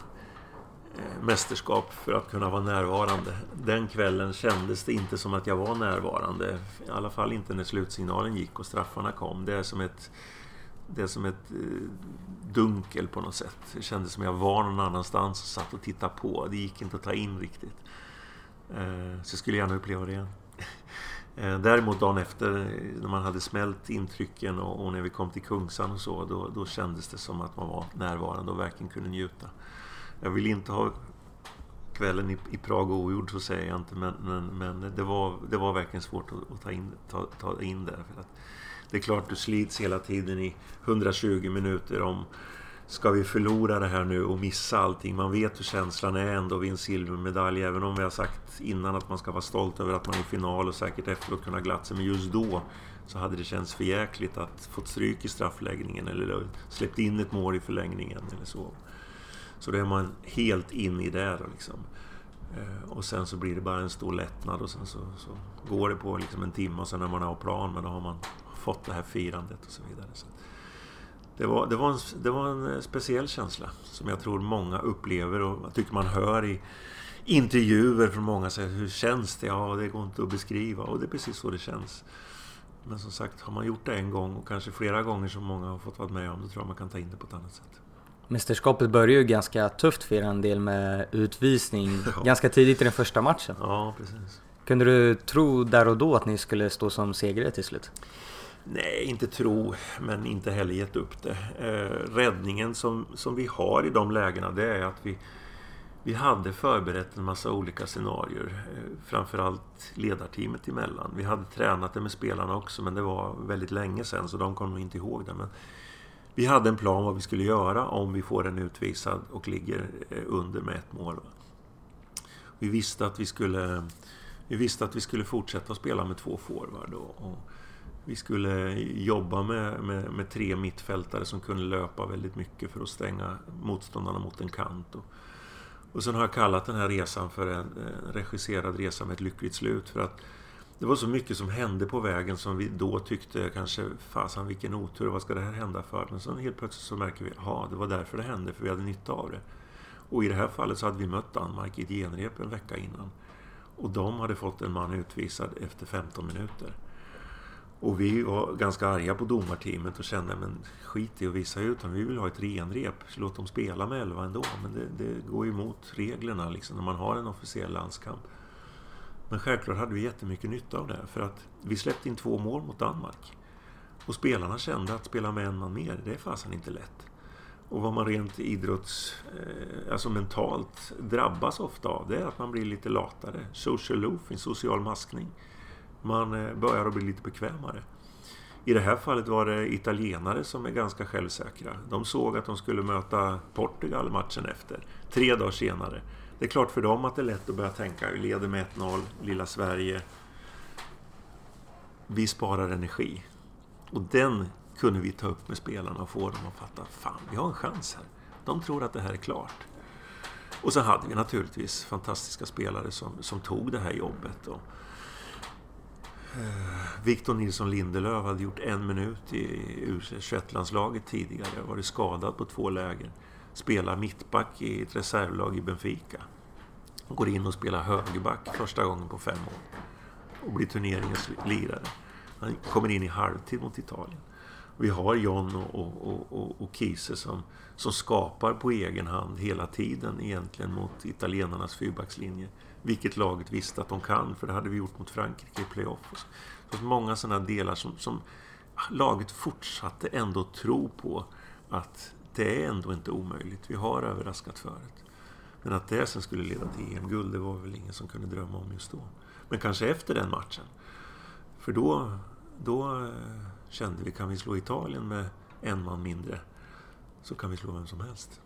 Eh, mästerskap för att kunna vara närvarande. Den kvällen kändes det inte som att jag var närvarande. I alla fall inte när slutsignalen gick och straffarna kom. Det är som ett, det är som ett eh, dunkel på något sätt. Det kändes som att jag var någon annanstans och satt och tittade på. Det gick inte att ta in riktigt. Eh, så jag skulle gärna uppleva det igen. (laughs) Däremot dagen efter när man hade smält intrycken och, när vi kom till Kungsan och så, då, då kändes det som att man var närvarande och verkligen kunde njuta. Jag vill inte ha kvällen i, i Prag ogjord, så säger jag inte. Men, men, men det, var, det var verkligen svårt att, att ta, in, ta, ta in det. För att det är klart, du slits hela tiden i 120 minuter om Ska vi förlora det här nu och missa allting? Man vet hur känslan är ändå vid en silvermedalj. Även om vi har sagt innan att man ska vara stolt över att man är i final och säkert efteråt kunna glatt sig. Men just då så hade det känts förjäkligt att fått stryk i straffläggningen eller släppt in ett mål i förlängningen eller så. Så då är man helt in i det. Liksom. Eh, och sen så blir det bara en stor lättnad och sen så, så går det på liksom en timme och sen när man är på plan, men då har man fått det här firandet och så vidare. Så det, var, det, var en, det var en eh, speciell känsla som jag tror många upplever och jag tycker man hör i intervjuer från många säger hur känns det? Ja, det går inte att beskriva och det är precis så det känns. Men som sagt, har man gjort det en gång och kanske flera gånger som många har fått vara med om, då tror jag man kan ta in det på ett annat sätt. Mästerskapet började ju ganska tufft för en del med utvisning (laughs) Ja. ganska tidigt i den första matchen. Ja, precis. Kunde du tro där och då att ni skulle stå som segrare till slut? Nej, inte tro, men inte heller gett upp det. Eh, räddningen som, som vi har i de lägena, det är att vi, vi hade förberett en massa olika scenarier. Eh, framförallt ledarteamet emellan. Vi hade tränat det med spelarna också, men det var väldigt länge sedan, så de kom nog inte ihåg det. Men vi hade en plan vad vi skulle göra om vi får en utvisad och ligger eh, under med ett mål. Vi visste att vi skulle, vi visste att vi skulle fortsätta spela med två forward. Och, och vi skulle jobba med, med, med, tre mittfältare som kunde löpa väldigt mycket för att stänga motståndarna mot en kant. Och, och sen har jag kallat den här resan för en, en regisserad resa med ett lyckligt slut. För att det var så mycket som hände på vägen som vi då tyckte kanske, fasen vilken otur, vad ska det här hända för? Men sen helt plötsligt så märker vi, ja det var därför det hände, för vi hade nytta av det. Och i det här fallet så hade vi mött Danmark i ett genrep en vecka innan. Och de hade fått en man utvisad efter 15 minuter. Och vi var ganska arga på domarteamet och kände men skit i att visa ut dem. Vi vill ha ett renrep. Låt dem spela med 11 ändå. Men det, det går ju emot reglerna liksom, när man har en officiell landskamp. Men självklart hade vi jättemycket nytta av det. För att vi släppte in två mål mot Danmark. Och spelarna kände att spela med en man mer, det är fasen inte lätt. Och vad man rent idrotts... Eh, alltså mentalt drabbas ofta av, det är att man blir lite latare. Social loafing, social maskning. Man eh, börjar att bli lite bekvämare. I det här fallet var det italienare som är ganska självsäkra. De såg att de skulle möta Portugal matchen efter. Tre dagar senare. Det är klart för dem att det är lätt att börja tänka, vi leder med 1-0, lilla Sverige. Vi sparar energi. Och den kunde vi ta upp med spelarna och få dem att fatta, fan, vi har en chans här. De tror att det här är klart. Och så hade vi naturligtvis fantastiska spelare som, som tog det här jobbet. Och, eh, Victor Nilsson Lindelöf hade gjort en minut i U21-landslaget tidigare, varit skadad på två läger. Spelar mittback i ett reservlag i Benfica. Går in och spelar högerback första gången på fem år. Och blir turneringens lirare. Han kommer in i halvtid mot Italien. Vi har John och, och, och, och Kiese som, som skapar på egen hand hela tiden egentligen mot italienarnas fyrbackslinje. Vilket laget visste att de kan, för det hade vi gjort mot Frankrike i playoff. Så många sådana delar som, som laget fortsatte ändå tro på att det är ändå inte omöjligt. Vi har överraskat förut. Men att det sen skulle leda till EM-guld, det var väl ingen som kunde drömma om just då. Men kanske efter den matchen. För då, då eh, kände vi, kan vi slå Italien med en man mindre så kan vi slå vem som helst.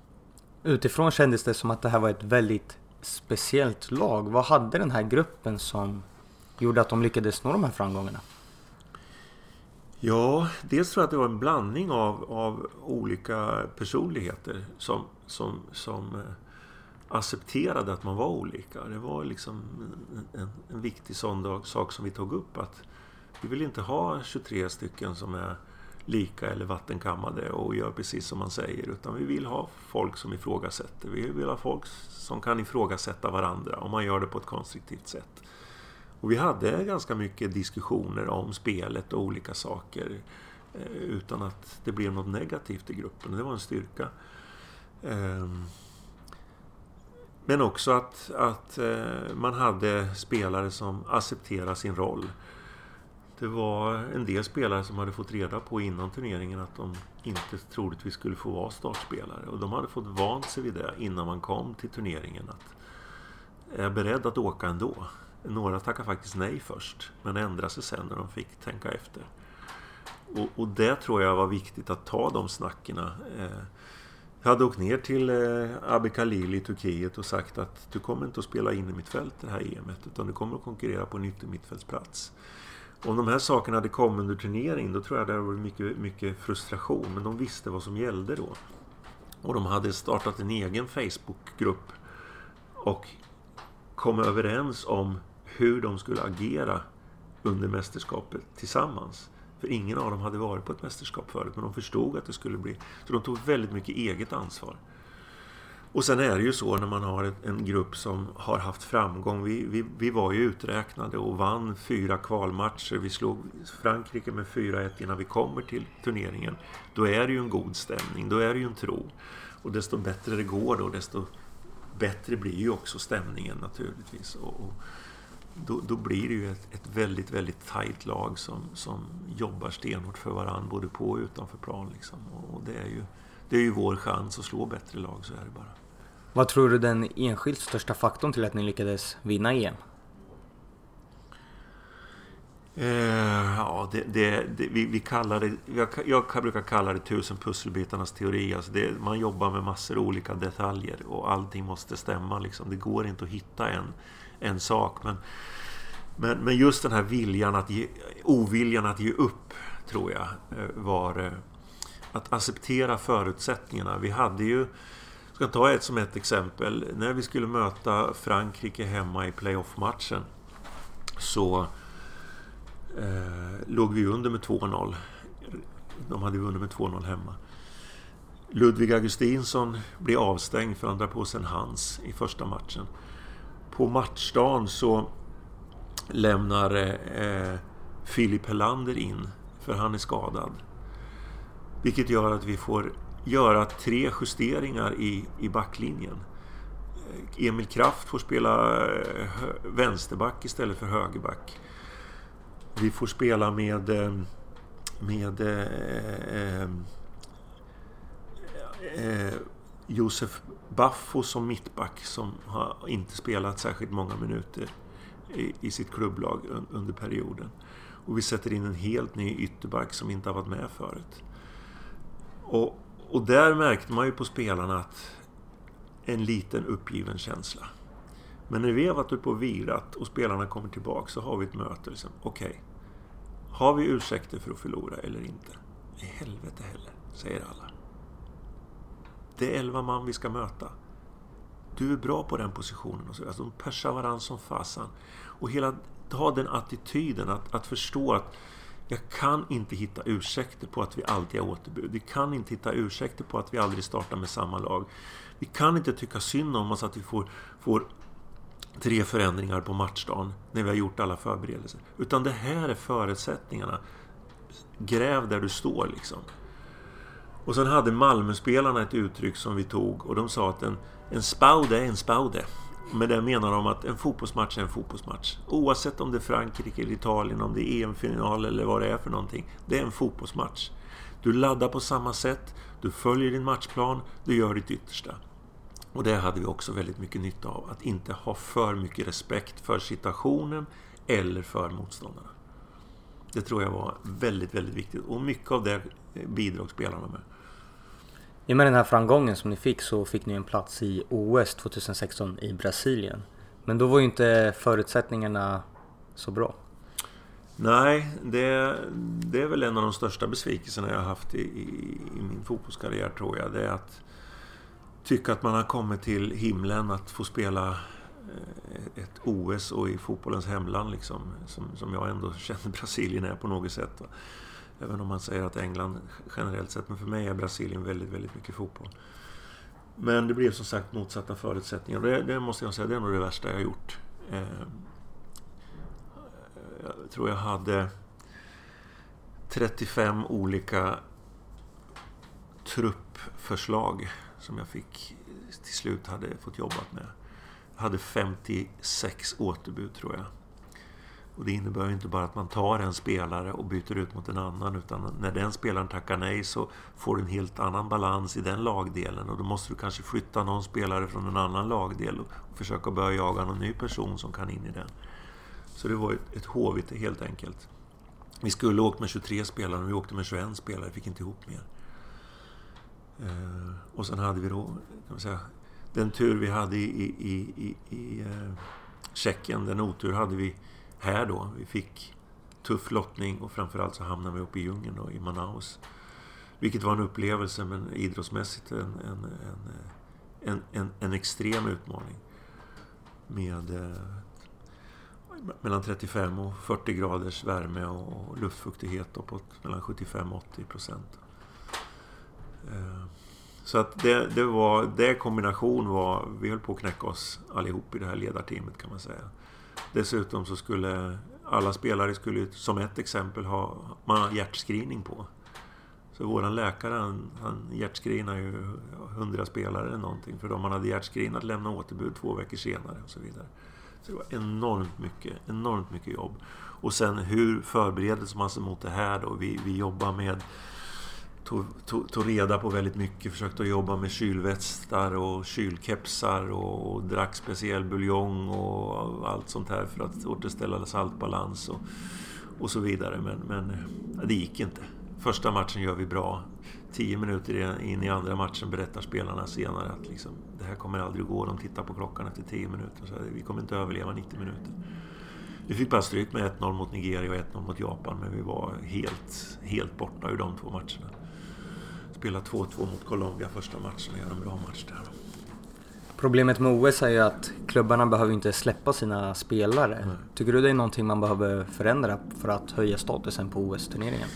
Utifrån kändes det som att det här var ett väldigt speciellt lag. Vad hade den här gruppen som gjorde att de lyckades nå de här framgångarna? Ja, dels tror jag att det var en blandning av, av olika personligheter som, som, som eh, accepterade att man var olika. Det var liksom en, en, viktig sån dag, sak som vi tog upp att vi vill inte ha 23 stycken som är lika eller vattenkammade och gör precis som man säger. Utan vi vill ha folk som ifrågasätter. Vi vill ha folk som kan ifrågasätta varandra och man gör det på ett konstruktivt sätt. Och vi hade ganska mycket diskussioner om spelet och olika saker eh, utan att det blev något negativt i gruppen. Det var en styrka. Ehm, men också att, att eh, man hade spelare som accepterade sin roll. Det var en del spelare som hade fått reda på innan turneringen att de inte troligtvis skulle få vara startspelare. Och de hade fått vant sig vid det innan man kom till turneringen. Att är jag beredd att åka ändå? Några tackade faktiskt nej först, men ändrade sig sen när de fick tänka efter. Och, och det tror jag var viktigt att ta de snackerna. Eh, jag hade åkt ner till eh, Abbe Khalil i Turkiet och sagt att du kommer inte att spela in i mitt fält det här EMet, utan du kommer att konkurrera på en yttermittfältsplats. Om de här sakerna hade kommit under turneringen då tror jag det hade varit mycket, mycket frustration. Men de visste vad som gällde då. Och de hade startat en egen Facebookgrupp och kom överens om hur de skulle agera under mästerskapet tillsammans. För ingen av dem hade varit på ett mästerskap förut, men de förstod att det skulle bli... Så de tog väldigt mycket eget ansvar. Och sen är det ju så när man har en grupp som har haft framgång. Vi, vi, vi var ju uträknade och vann fyra kvalmatcher. Vi slog Frankrike med 4-1 innan vi kommer till turneringen. Då är det ju en god stämning, då är det ju en tro. Och desto bättre det går då, desto bättre blir ju också stämningen naturligtvis. Och, och då, då, blir det ju ett, ett, väldigt, väldigt tajt lag som, som jobbar stenhårt för varandra både på och utanför plan. Liksom. Och det är, ju, det är ju vår chans att slå bättre lag, så är det bara. Vad tror du den enskilt största faktorn till att ni lyckades vinna EM? Eh, ja, det, det, det, vi, vi kallar det, jag, jag, brukar kalla det tusen pusselbitarnas teori. Alltså man jobbar med massor av olika detaljer och allting måste stämma. Liksom. Det går inte att hitta en, en sak. Men, men, men just den här viljan att ge, oviljan att ge upp, tror jag, eh, var eh, att acceptera förutsättningarna. Vi hade ju, jag ska ta ett som ett exempel, när vi skulle möta Frankrike hemma i playoff-matchen så eh, låg vi under med 2-0. De hade vunnit med 2-0 hemma. Ludvig Augustinsson blir avstängd för andra han drar på sig en hands i första matchen. På matchdagen så lämnar eh, Filip Helander in, för han är skadad. Vilket gör att vi får göra tre justeringar i, i backlinjen. Eh, Emil Kraft får spela eh, vänsterback istället för högerback. Vi får spela med, eh, med eh, eh, eh, Josef Baffo som mittback som har inte spelat särskilt många minuter i, i sitt klubblag un, under perioden. Och vi sätter in en helt ny ytterback som inte har varit med förut. Och, och där märkte man ju på spelarna att en liten uppgiven känsla. Men när vi har varit uppe och virat och spelarna kommer tillbaka så har vi ett möte. Liksom. Okej, okay. har vi ursäkter för att förlora eller inte? I helvete heller, säger alla. Det är elva man vi ska möta. Du är bra på den positionen. Och så. Alltså, de persar varandra som fasan. Och hela, ha den attityden att, att förstå att jag kan inte hitta ursäkter på att vi alltid har återbud. Vi kan inte hitta ursäkter på att vi aldrig startar med samma lag. Vi kan inte tycka synd om oss att vi får, får tre förändringar på matchdagen när vi har gjort alla förberedelser. Utan det här är förutsättningarna. Gräv där du står liksom. Och sen hade Malmöspelarna ett uttryck som vi tog och de sa att en, en spaude är en spaude. Med det menar de att en fotbollsmatch är en fotbollsmatch. Oavsett om det är Frankrike eller Italien, om det är EM-final eller vad det är för någonting. Det är en fotbollsmatch. Du laddar på samma sätt, du följer din matchplan, du gör ditt yttersta. Och det hade vi också väldigt mycket nytta av. Att inte ha för mycket respekt för situationen eller för motståndarna. Det tror jag var väldigt, väldigt viktigt. Och mycket av det eh, bidrog spelarna med. I och med den här framgången som ni fick så fick ni en plats i OS 2016 i Brasilien. Men då var ju inte förutsättningarna så bra. Nej, det, det är väl en av de största besvikelserna jag har haft i, i, i min fotbollskarriär tror jag. Det är att tycka att man har kommit till himlen att få spela eh, ett OS och i fotbollens hemland liksom. Som, som jag ändå (laughs) känner Brasilien är på något sätt. Även om man säger att England generellt sett, men för mig är Brasilien väldigt, väldigt mycket fotboll. Men det blev som sagt motsatta förutsättningar. Det, det måste jag säga, det är nog det värsta jag har gjort. Eh, jag tror jag hade 35 olika truppförslag som jag fick till slut hade fått jobbat med. Jag hade 56 återbud tror jag. Och det innebär ju inte bara att man tar en spelare och byter ut mot en annan utan när den spelaren tackar nej så får du en helt annan balans i den lagdelen och då måste du kanske flytta någon spelare från en annan lagdel och försöka börja jaga någon ny person som kan in i den. Så det var ett, ett helt enkelt. Vi skulle åkt med 23 spelare men vi åkte med 21 spelare, fick inte ihop mer. Eh, och sen hade vi då, kan man säga, den tur vi hade i, i, i, i eh, Tjeckien, den otur hade vi här då. Vi fick tuff lottning och framförallt så hamnade vi uppe i djungeln då, i Manaus. Vilket var en upplevelse men idrottsmässigt en, en, en, eh, en, en extrem utmaning. Med eh, mellan 35 och 40 graders värme och luftfuktighet uppåt mellan 75 och 80 procent. Eh, så att det, det var, det kombination var, vi höll på att knäcka oss allihop i det här ledarteamet kan man säga. Dessutom så skulle alla spelare skulle som ett exempel ha man har hjärtscreening på. Så våran läkare han, han hjärtscreenar ju hundra spelare eller någonting. För de han hade hjärtscreenat lämnade återbud två veckor senare och så vidare. Så det var enormt mycket, enormt mycket jobb. Och sen hur förbereder man sig mot det här då? Vi, vi jobbar med tog, tog, tog, reda på väldigt mycket, försökte jobba med kylvästar och kylkepsar och, och drack speciell buljong och allt sånt här för att återställa saltbalans och, och så vidare. Men, men det gick inte. Första matchen gör vi bra. Tio minuter in i andra matchen berättar spelarna senare att liksom, det här kommer aldrig att gå. De tittar på klockan efter tio minuter. Så vi kommer inte överleva 90 minuter. Vi fick bara stryk med 1-0 mot Nigeria och 1-0 mot Japan, men vi var helt, helt borta ur de två matcherna. Spelade 2-2 mot Colombia första matchen och göra en bra match där. Problemet med OS är ju att klubbarna behöver inte släppa sina spelare. Mm. Tycker du det är någonting man behöver förändra för att höja statusen på OS-turneringen?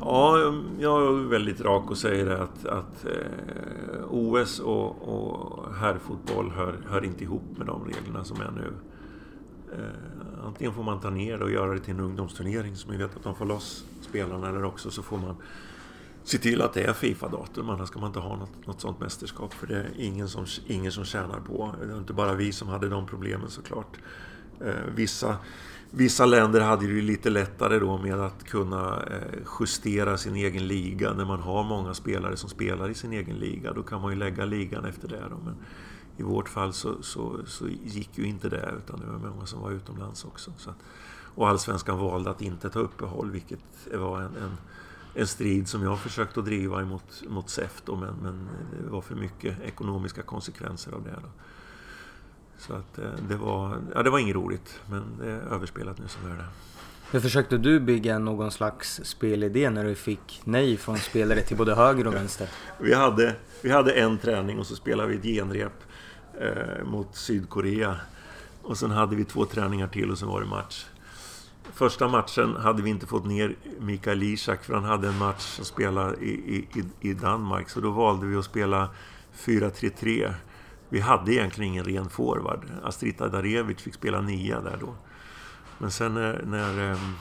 Ja, jag är väldigt rak och säger att, att eh, OS och, och herrfotboll hör, hör inte ihop med de reglerna som är nu. Eh, antingen får man ta ner det och göra det till en ungdomsturnering som vi vet att de får loss spelarna eller också så får man se till att det är Fifa-datum, annars ska man inte ha något, något sånt mästerskap för det är ingen som, ingen som tjänar på. Det är inte bara vi som hade de problemen såklart. Eh, vissa, vissa länder hade ju lite lättare då med att kunna eh, justera sin egen liga när man har många spelare som spelar i sin egen liga. Då kan man ju lägga ligan efter det. Då. Men i vårt fall så, så, så, gick ju inte det utan det var många som var utomlands också. Så att, och allsvenskan valde att inte ta uppehåll vilket var en, en, en strid som jag försökte att driva emot mot SEF då, men, men det var för mycket ekonomiska konsekvenser av det. Då. Så att eh, det var, ja, det var inget roligt men det är överspelat nu som är det. Hur försökte du bygga någon slags spelidé när du fick nej från spelare till både höger och vänster? Vi hade, vi hade en träning och så spelade vi ett genrep eh, mot Sydkorea. Och sen hade vi två träningar till och sen var det match. Första matchen hade vi inte fått ner Mikael Ishak för han hade en match att spela i, i, i Danmark. Så då valde vi att spela 4-3-3. Vi hade egentligen ingen ren forward. Astrita Darevic fick spela nia där då. Men sen när, när ehm,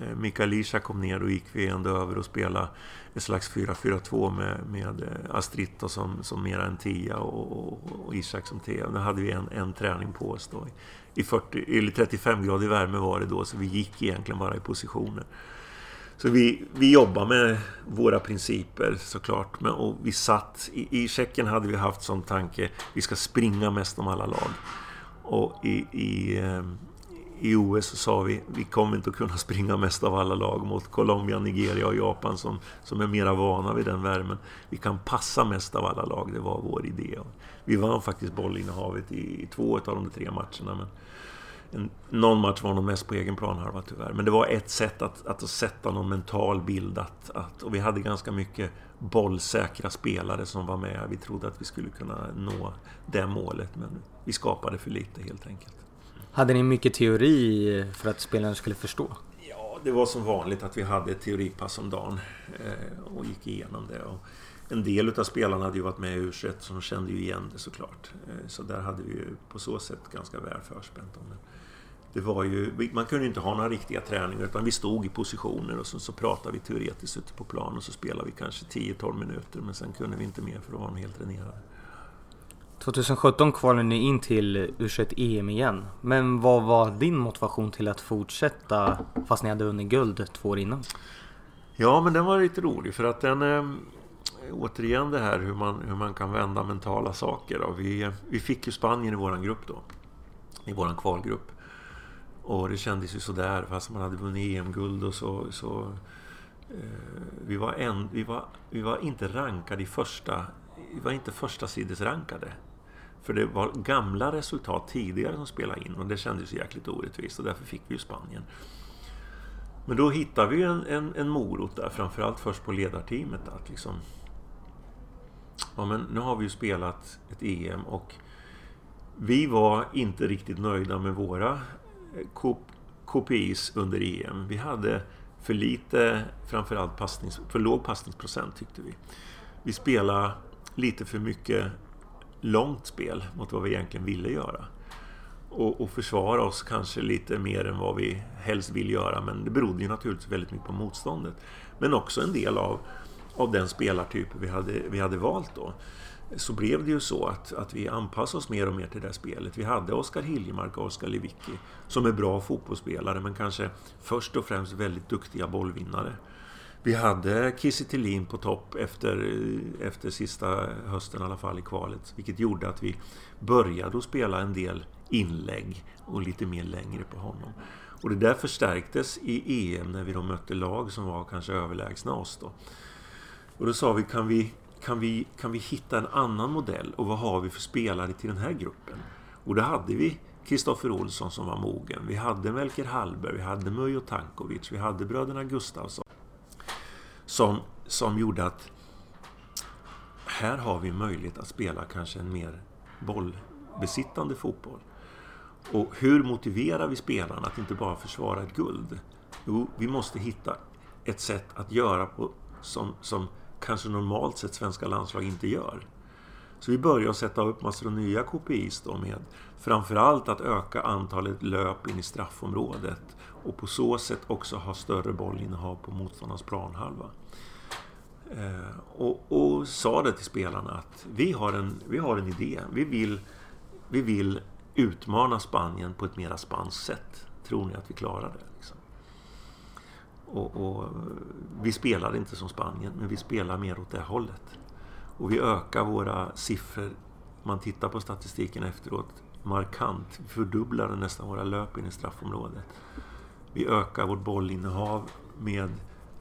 eh, Mikael Ishak kom ner då gick vi ändå över och spelade ett slags 4-4-2 med, med eh, Astrid som, som mera en tia och, och, och Isak som tia. Då hade vi en, en träning på oss då. I 40, eller 35 grader värme var det då, så vi gick egentligen bara i positioner. Så vi, vi jobbar med våra principer såklart. Men, och vi satt, i, i Tjeckien hade vi haft som tanke, vi ska springa mest om alla lag. Och i, i ehm, i OS så sa vi vi kommer inte att kunna springa mest av alla lag mot Colombia, Nigeria och Japan som, som är mera vana vid den värmen. Vi kan passa mest av alla lag, det var vår idé. Vi vann faktiskt bollinnehavet i, i två av de tre matcherna. Men en, någon match var nog mest på egen planhalva tyvärr. Men det var ett sätt att, att sätta någon mental bild. Att, att, och vi hade ganska mycket bollsäkra spelare som var med. Vi trodde att vi skulle kunna nå det målet, men vi skapade för lite helt enkelt. Hade ni mycket teori för att spelarna skulle förstå? Ja, det var som vanligt att vi hade ett teoripass om dagen eh, och gick igenom det. Och en del av spelarna hade ju varit med i u så de kände ju igen det såklart. Eh, så där hade vi ju på så sätt ganska väl förspänt om det. Det var ju, man kunde inte ha några riktiga träningar utan vi stod i positioner och så, så pratade vi teoretiskt ute på plan och så spelade vi kanske 10-12 minuter men sen kunde vi inte mer för då var de helt dränerade. 2017 kvalade ni in till u EM igen. Men vad var din motivation till att fortsätta fast ni hade vunnit guld två år innan? Ja, men den var lite rolig för att den... Återigen det här hur man, hur man kan vända mentala saker. Då. Vi, vi fick ju Spanien i våran grupp då. I våran kvalgrupp. Och det kändes ju sådär fast man hade vunnit EM-guld och så... så eh, vi, var en, vi, var, vi var inte rankade i första... Vi var inte första sidesrankade. För det var gamla resultat tidigare som spelade in och det kändes jäkligt orättvist och därför fick vi ju Spanien. Men då hittade vi en, en, en morot där, framförallt först på ledarteamet. Att liksom, ja, men nu har vi ju spelat ett EM och vi var inte riktigt nöjda med våra eh, KPIs under EM. Vi hade för lite, framförallt passnings, för låg passningsprocent tyckte vi. Vi spelade lite för mycket långt spel mot vad vi egentligen ville göra. Och, och, försvara oss kanske lite mer än vad vi helst vill göra. Men det berodde ju naturligtvis väldigt mycket på motståndet. Men också en del av av den spelartyp vi hade, vi hade valt då så blev det ju så att, att vi anpassade oss mer och mer till det här spelet. Vi hade Oskar Hiljemark och Oskar Lewicki som är bra fotbollsspelare men kanske först och främst väldigt duktiga bollvinnare. Vi hade Kiese på topp efter, efter sista hösten i alla fall i kvalet. Vilket gjorde att vi började att spela en del inlägg och lite mer längre på honom. Och det där förstärktes i EM när vi då mötte lag som var kanske överlägsna oss då. Och då sa vi, kan vi, kan vi, kan vi hitta en annan modell? Och vad har vi för spelare till den här gruppen? Och då hade vi Kristoffer Olsson som var mogen. Vi hade Melker Hallberg, vi hade Mujo Tankovic, vi hade bröderna Gustafsson. Som, som gjorde att här har vi möjlighet att spela kanske en mer bollbesittande fotboll. Och hur motiverar vi spelarna att inte bara försvara ett guld? Jo, vi måste hitta ett sätt att göra på, som, som kanske normalt sett svenska landslag inte gör. Så vi börjar sätta upp massor av nya KPIs då med framförallt att öka antalet löp in i straffområdet och på så sätt också ha större bollinnehav på motståndarnas planhalva. Eh, och, och, sa det till spelarna att vi har en, vi har en idé. Vi vill, vi vill utmana Spanien på ett mera spanskt sätt. Tror ni att vi klarar det? Liksom? Och, och, vi spelar inte som Spanien, men vi spelar mer åt det hållet. Och vi ökar våra siffror, man tittar på statistiken efteråt, markant. Vi fördubblar nästan våra löp in i straffområdet. Vi ökar vårt bollinnehav med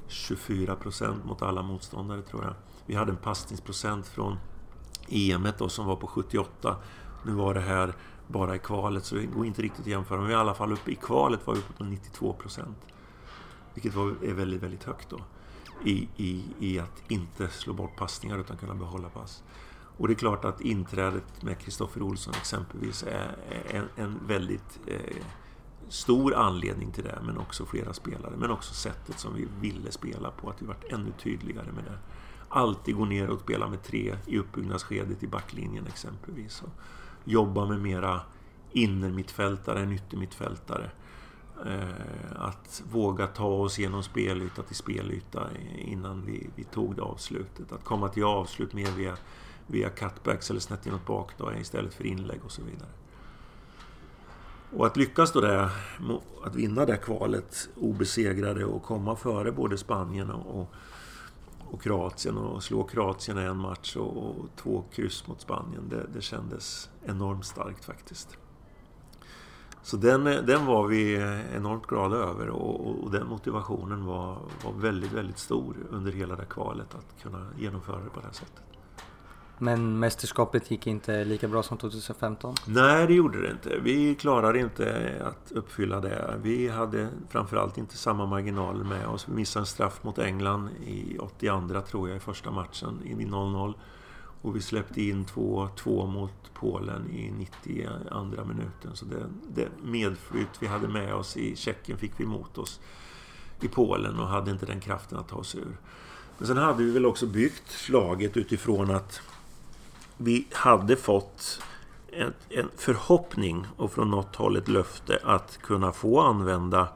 24 procent mot alla motståndare, tror jag. Vi hade en passningsprocent från EM då, som var på 78. Nu var det här bara i kvalet, så det går inte riktigt att jämföra. Men vi i alla fall uppe i kvalet var vi uppe på 92 procent. Vilket var, är väldigt, väldigt högt då. I, i, I att inte slå bort passningar utan kunna behålla pass. Och det är klart att inträdet med Kristoffer Olsson exempelvis är en, en väldigt eh, stor anledning till det, men också flera spelare. Men också sättet som vi ville spela på, att vi varit ännu tydligare med det. Alltid gå ner och spela med tre i uppbyggnadsskedet i backlinjen exempelvis. Och jobba med mera innermittfältare än yttermittfältare. Eh, att våga ta oss genom spelyta till spelyta innan vi, vi tog det avslutet. Att komma till avslut mer via, via cutbacks eller snett inåt bak då, istället för inlägg och så vidare. Och att lyckas då där, att vinna det kvalet obesegrade och komma före både Spanien och, och Kroatien och slå Kroatien i en match och, och två kryss mot Spanien. Det, det kändes enormt starkt faktiskt. Så den, den var vi enormt glada över och, och den motivationen var, var väldigt, väldigt stor under hela det kvalet att kunna genomföra det på det här sättet. Men mästerskapet gick inte lika bra som 2015? Nej, det gjorde det inte. Vi klarade inte att uppfylla det. Vi hade framförallt inte samma marginal med oss. Vi missade en straff mot England i 82 tror jag i första matchen, i 0-0. Och vi släppte in 2-2 mot Polen i 92 minuten. Så det, det medflytt vi hade med oss i Tjeckien fick vi mot oss i Polen och hade inte den kraften att ta oss ur. Men sen hade vi väl också byggt laget utifrån att vi hade fått en, en förhoppning och från något håll ett löfte att kunna få använda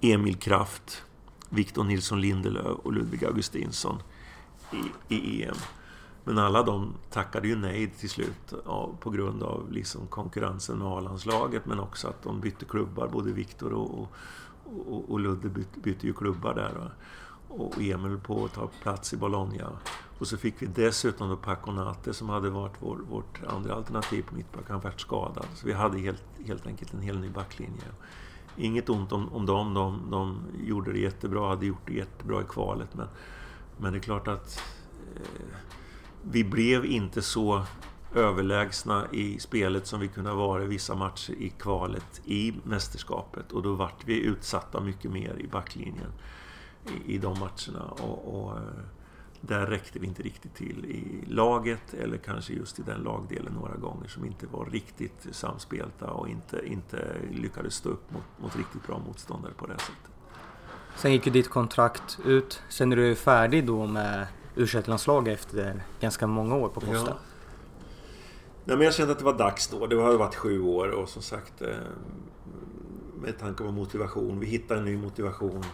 Emil Kraft, Victor Nilsson Lindelöf och Ludvig Augustinsson i, i EM. Men alla de tackade ju nej till slut på grund av liksom konkurrensen med A-landslaget men också att de bytte klubbar. Både Viktor och, och, och Ludde bytte, bytte ju klubbar där. Och Emil på att ta plats i Bologna. Och så fick vi dessutom då Paconate som hade varit vår, vårt andra alternativ på mittback. Han vart skadad. Så vi hade helt, helt enkelt en hel ny backlinje. Inget ont om, om dem. De, de gjorde det jättebra, hade gjort det jättebra i kvalet. Men, men det är klart att eh, vi blev inte så överlägsna i spelet som vi kunde ha varit vissa matcher i kvalet i mästerskapet. Och då vart vi utsatta mycket mer i backlinjen i, i de matcherna. Och, och, eh, där räckte vi inte riktigt till i laget eller kanske just i den lagdelen några gånger som inte var riktigt samspelta och inte, inte lyckades stå upp mot, mot riktigt bra motståndare på det sättet. Sen gick ju ditt kontrakt ut. Sen är du färdig då med u landslag efter ganska många år på posten. Ja. Nej, men jag kände att det var dags då. Det har varit sju år och som sagt eh, med tanke på motivation. Vi hittade en ny motivation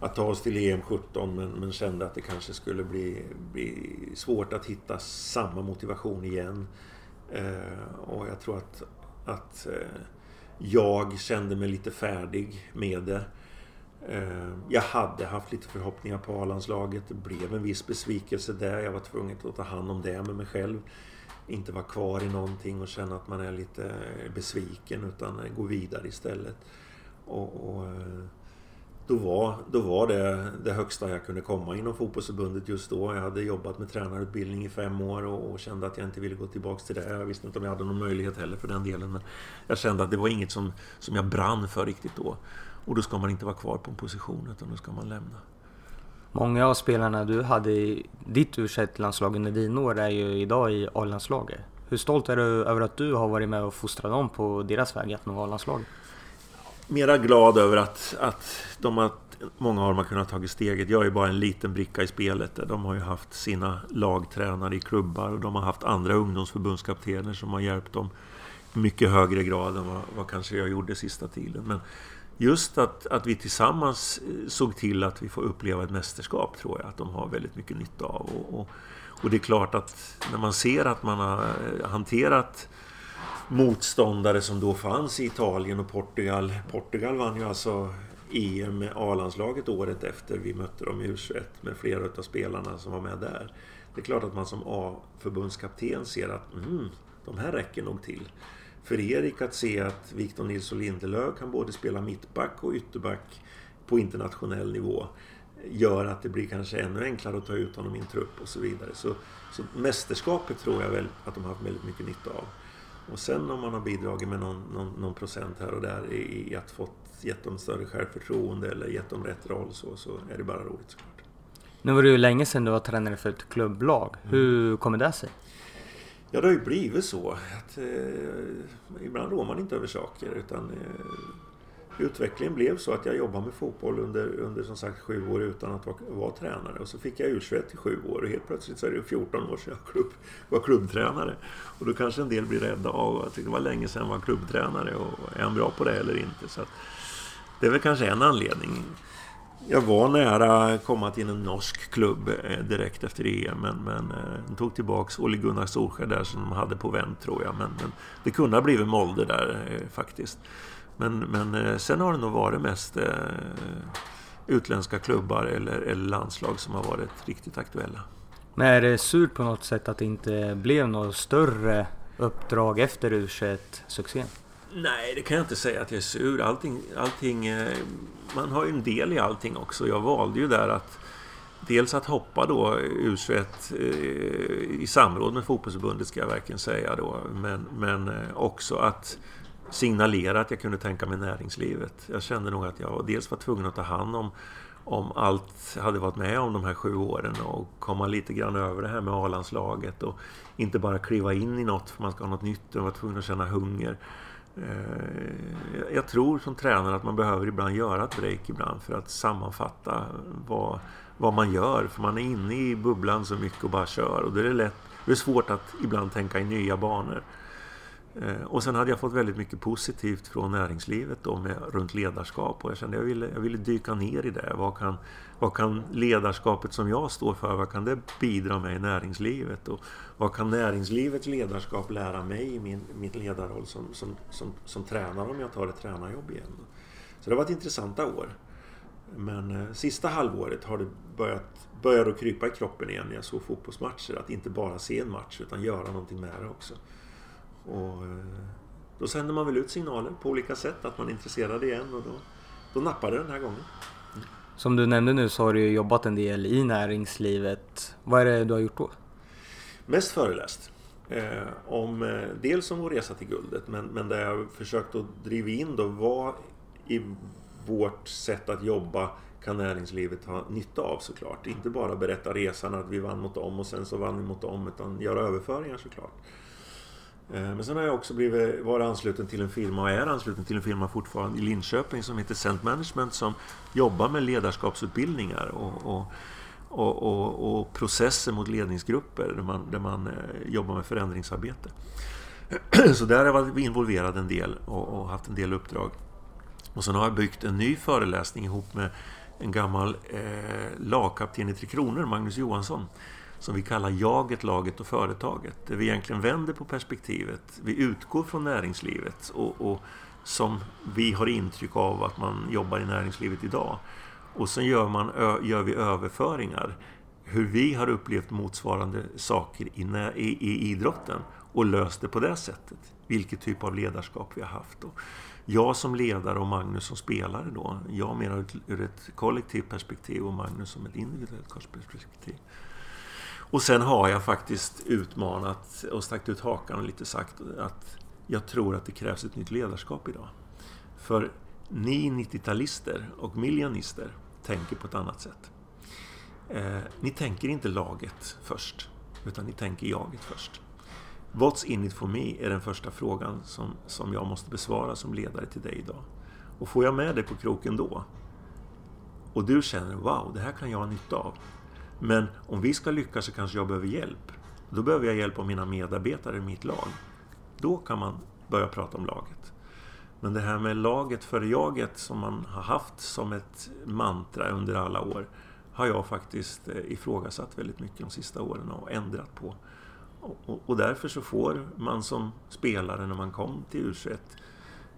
att ta oss till EM 17 men, men kände att det kanske skulle bli, bli svårt att hitta samma motivation igen. Eh, och jag tror att, att eh, jag kände mig lite färdig med det. Ehm. Jag hade haft lite förhoppningar på A-landslaget. Det blev en viss besvikelse där. Jag var tvungen att ta hand om det med mig själv. Inte vara kvar i någonting och känna att man är lite besviken utan gå vidare istället. Och, och eh, då var, då var det det högsta jag kunde komma inom fotbollsförbundet just då. Jag hade jobbat med tränarutbildning i fem år och, och, kände att jag inte ville gå tillbaka till det. Jag visste inte om jag hade någon möjlighet heller för den delen. Men jag kände att det var inget som, som jag brann för riktigt då. Och då ska man inte vara kvar på en position utan då ska man lämna. Många av spelarna du hade i ditt u landslag under dina år är ju idag i A-landslaget. Hur stolt är du över att du har varit med och fostrat dem på deras väg att nå A-landslaget? Mera glad över att, att de har, många av dem har kunnat ta steget. Jag är bara en liten bricka i spelet. De har ju haft sina lagtränare i klubbar och de har haft andra ungdomsförbundskaptener som har hjälpt dem mycket högre grad än vad, vad kanske jag gjorde sista tiden. Men just att, att vi tillsammans eh, såg till att vi får uppleva ett mästerskap tror jag att de har väldigt mycket nytta av. Och, och, och det är klart att när man ser att man har eh, hanterat motståndare som då fanns i Italien och Portugal. Portugal vann ju alltså EM med A-landslaget året efter vi mötte dem i U21 med flera av spelarna som var med där. Det är klart att man som A-förbundskapten ser att mm, de här räcker nog till för Erik att se att Victor Nilsson Lindelöf kan både spela mittback och ytterback på internationell nivå gör att det blir kanske ännu enklare att ta ut honom i en trupp och så vidare. Så, så mästerskapet tror jag väl att de har haft väldigt mycket nytta av. Och sen om man har bidragit med någon, någon, någon procent här och där i, i att fått gett dem större självförtroende eller gett dem rätt roll så, så är det bara roligt såklart. Nu var det ju länge sedan du var tränare för ett klubblag. Hur mm. kommer det sig? Ja, det har ju blivit så att eh, ibland rår man inte över saker utan eh, utvecklingen blev så att jag jobbade med fotboll under, under som sagt sju år utan att vara, vara tränare och så fick jag U21 i sju år och helt plötsligt så är det 14 år sedan jag klubb, var klubbtränare. Och då kanske en del blir rädda av att det var länge sedan jag var klubbtränare och är han bra på det eller inte? Så att, det är väl kanske en anledning. Jag var nära att komma till en norsk klubb eh, direkt efter EM men, men eh, de tog tillbaks Olle Gunnar Solskjaer där som de hade på vänt tror jag. Men, men det kunde ha blivit Molde där eh, faktiskt. Men, men eh, sen har det nog varit mest eh, utländska klubbar eller, eller landslag som har varit riktigt aktuella. Men är det surt på något sätt att det inte blev något större uppdrag efter U21-succén? Nej, det kan jag inte säga att jag är sur. Allting, allting, eh, man har ju en del i allting också. Jag valde ju där att dels att hoppa då U21 eh, i samråd med fotbollsförbundet ska jag verkligen säga då. Men, men eh, också att signalera att jag kunde tänka mig näringslivet. Jag kände nog att jag dels var tvungen att ta hand om om allt hade varit med om de här sju åren och komma lite grann över det här med A-landslaget och inte bara kliva in i något för man ska ha något nytt. Jag var tvungen att känna hunger. Eh, jag tror som tränare att man behöver ibland göra ett break ibland för att sammanfatta vad, vad man gör. För man är inne i bubblan så mycket och bara kör. Och då är det, lätt, det är svårt att ibland tänka i nya banor. Eh, och sen hade jag fått väldigt mycket positivt från näringslivet då med, runt ledarskap och jag kände att jag ville, jag ville dyka ner i det. Vad kan, vad kan ledarskapet som jag står för, vad kan det bidra med i näringslivet? Och vad kan näringslivets ledarskap lära mig i min, mitt ledarroll som, som, som, som tränare om jag tar ett tränarjobb igen? Så det har varit intressanta år. Men eh, sista halvåret har det börjat, börjat att krypa i kroppen igen när jag såg fotbollsmatcher. Att inte bara se en match utan göra någonting med det också. Och eh, då sänder man väl ut signaler på olika sätt att man är intresserad igen och då, då nappar det den här gången. Som du nämnde nu så har du jobbat en del i näringslivet. Vad är det du har gjort då? Mest föreläst. Eh, om, eh, dels om vår resa till guldet men, men där jag försökt att driva in då vad i vårt sätt att jobba kan näringslivet ha nytta av såklart. Inte bara berätta resan att vi vann mot dem och sen så vann vi mot dem utan göra överföringar såklart. Eh, men sen har jag också blivit, varit ansluten till en firma och är ansluten till en firma fortfarande i Linköping som heter Cent Management som jobbar med ledarskapsutbildningar och, och, och, och, och processer mot ledningsgrupper där man, där man eh, jobbar med förändringsarbete. (clears throat) Så där har jag varit involverad en del och, och haft en del uppdrag. Och sen har jag byggt en ny föreläsning ihop med en gammal eh, lagkapten i Tre Kronor, Magnus Johansson, som vi kallar jaget, laget och företaget. Där vi egentligen vänder på perspektivet. Vi utgår från näringslivet och, och som vi har intryck av att man jobbar i näringslivet idag. Och sen gör, man, gör vi överföringar. Hur vi har upplevt motsvarande saker i, i, i idrotten och löst det på det sättet. Vilket typ av ledarskap vi har haft. Då. jag som ledare och Magnus som spelare då. Jag menar ur ett kollektivt perspektiv och Magnus som ett individuellt perspektiv. Och sen har jag faktiskt utmanat och stackt ut hakan och lite sagt att jag tror att det krävs ett nytt ledarskap idag. För ni 90-talister och miljonister tänker på ett annat sätt. Eh, ni tänker inte laget först, utan ni tänker jaget först. What's in it for me är den första frågan som, som jag måste besvara som ledare till dig idag. Och får jag med dig på kroken då, och du känner wow, det här kan jag ha nytta av. Men om vi ska lyckas så kanske jag behöver hjälp. Då behöver jag hjälp av mina medarbetare i mitt lag. Då kan man börja prata om laget. Men det här med laget före jaget som man har haft som ett mantra under alla år har jag faktiskt eh, ifrågasatt väldigt mycket de sista åren och ändrat på. Och, därför så får man som spelare när man kom till U21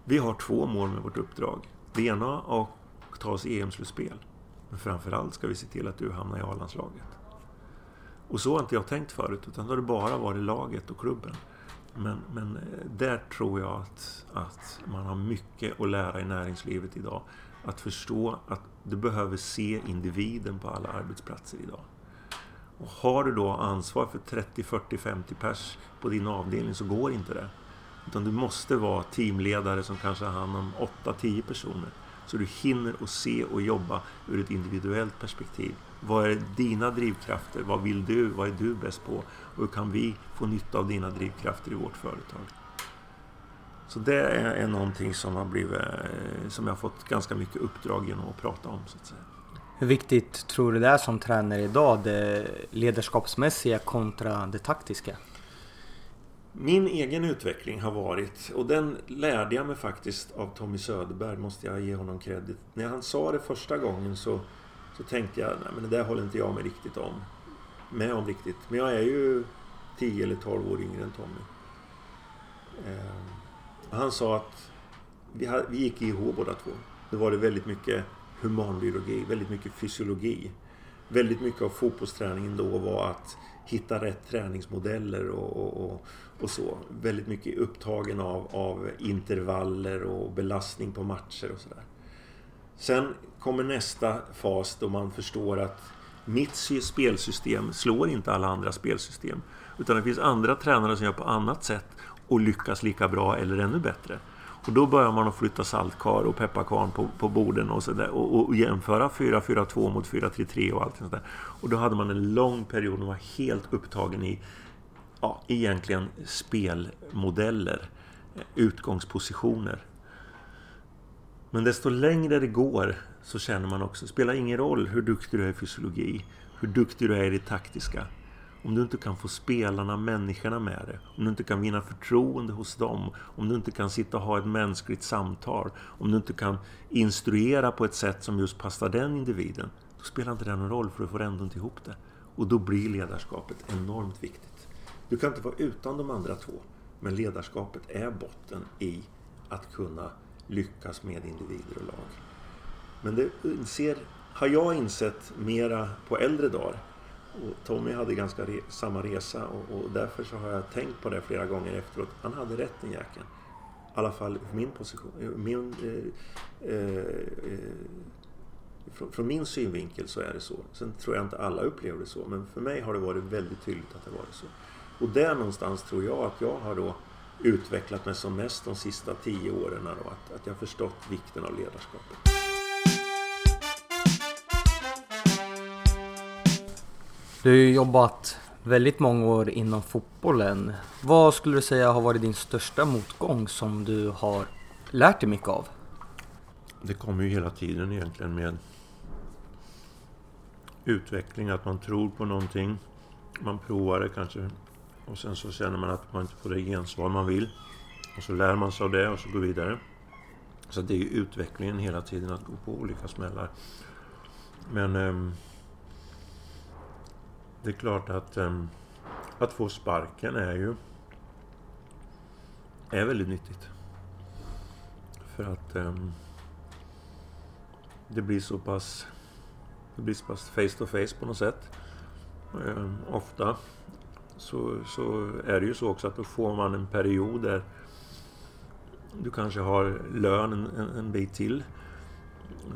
Vi har två mål med vårt uppdrag. Det ena är att ta oss i EM-slutspel. Men framförallt ska vi se till att du hamnar i A-landslaget. Och så har inte jag tänkt förut, utan då har det bara varit laget och klubben. Men, men eh, där tror jag att, att man har mycket att lära i näringslivet idag. Att förstå att du behöver se individen på alla arbetsplatser idag. Och har du då ansvar för 30, 40, 50 pers på din avdelning så går inte det. Utan du måste vara teamledare som kanske har hand om 8-10 personer. Så du hinner att se och jobba ur ett individuellt perspektiv. Vad är dina drivkrafter? Vad vill du? Vad är du bäst på? Och hur kan vi få nytta av dina drivkrafter i vårt företag? Så det är, någonting som har blivit, eh, som jag har fått ganska mycket uppdrag genom att prata om. Så att säga. Hur viktigt tror du det är som tränare idag, det ledarskapsmässiga kontra det taktiska? Min egen utveckling har varit, och den lärde jag mig faktiskt av Tommy Söderberg, måste jag ge honom kredit. När han sa det första gången så, så tänkte jag, nej men det där håller inte jag med riktigt om. Med om riktigt. Men jag är ju 10 eller 12 år yngre än Tommy. Eh, han sa att vi, hade, vi gick i IH båda två. Då var det väldigt mycket humanbiologi, väldigt mycket fysiologi. Väldigt mycket av fotbollsträningen då var att hitta rätt träningsmodeller och, och, och, och så. Väldigt mycket upptagen av, av intervaller och belastning på matcher och sådär. Sen kommer nästa fas då man förstår att mitt spelsystem slår inte alla andra spelsystem. Utan det finns andra tränare som gör på annat sätt och lyckas lika bra eller ännu bättre. Och då börjar man att flytta saltkar och pepparkarn på, på borden och, så där, och, och jämföra 4-4-2 mot 4-3-3 och allt sånt där. Och då hade man en lång period och var helt upptagen i ja, egentligen spelmodeller, eh, utgångspositioner. Men desto längre det går så känner man också, spelar ingen roll hur duktig du är i fysiologi, hur duktig du är i det taktiska. Om du inte kan få spelarna, människorna med dig, om du inte kan vinna förtroende hos dem, om du inte kan sitta och ha ett mänskligt samtal, om du inte kan instruera på ett sätt som just passar den individen, då spelar inte det någon roll för du får ändå inte ihop det. Och då blir ledarskapet enormt viktigt. Du kan inte vara utan de andra två, men ledarskapet är botten i att kunna lyckas med individer och lag. Men det inser, har jag insett mera på äldre dagar Tommy hade ganska re samma resa och, och, därför så har jag tänkt på det flera gånger efteråt. Han hade rätt den jäkeln. I alla fall min position. Min, eh, eh, eh, från, från, min synvinkel så är det så. Sen tror jag inte alla upplever det så. Men för mig har det varit väldigt tydligt att det varit så. Och där någonstans tror jag att jag har då utvecklat mig som mest de sista tio åren. Då, att, att jag förstått vikten av ledarskapet. Du har ju jobbat väldigt många år inom fotbollen. Vad skulle du säga har varit din största motgång som du har lärt dig mycket av? Det kommer ju hela tiden egentligen med utveckling, att man tror på någonting. Man provar det kanske och sen så känner man att man inte får det gensvar man vill. Och så lär man sig av det och så går vidare. Så det är ju utvecklingen hela tiden, att gå på olika smällar. men ehm, det är klart att um, att få sparken är ju är väldigt nyttigt. För att um, det blir så pass det blir så pass face to face på något sätt. Um, ofta så, så är det ju så också att då får man en period där du kanske har lön en, en, en bit till.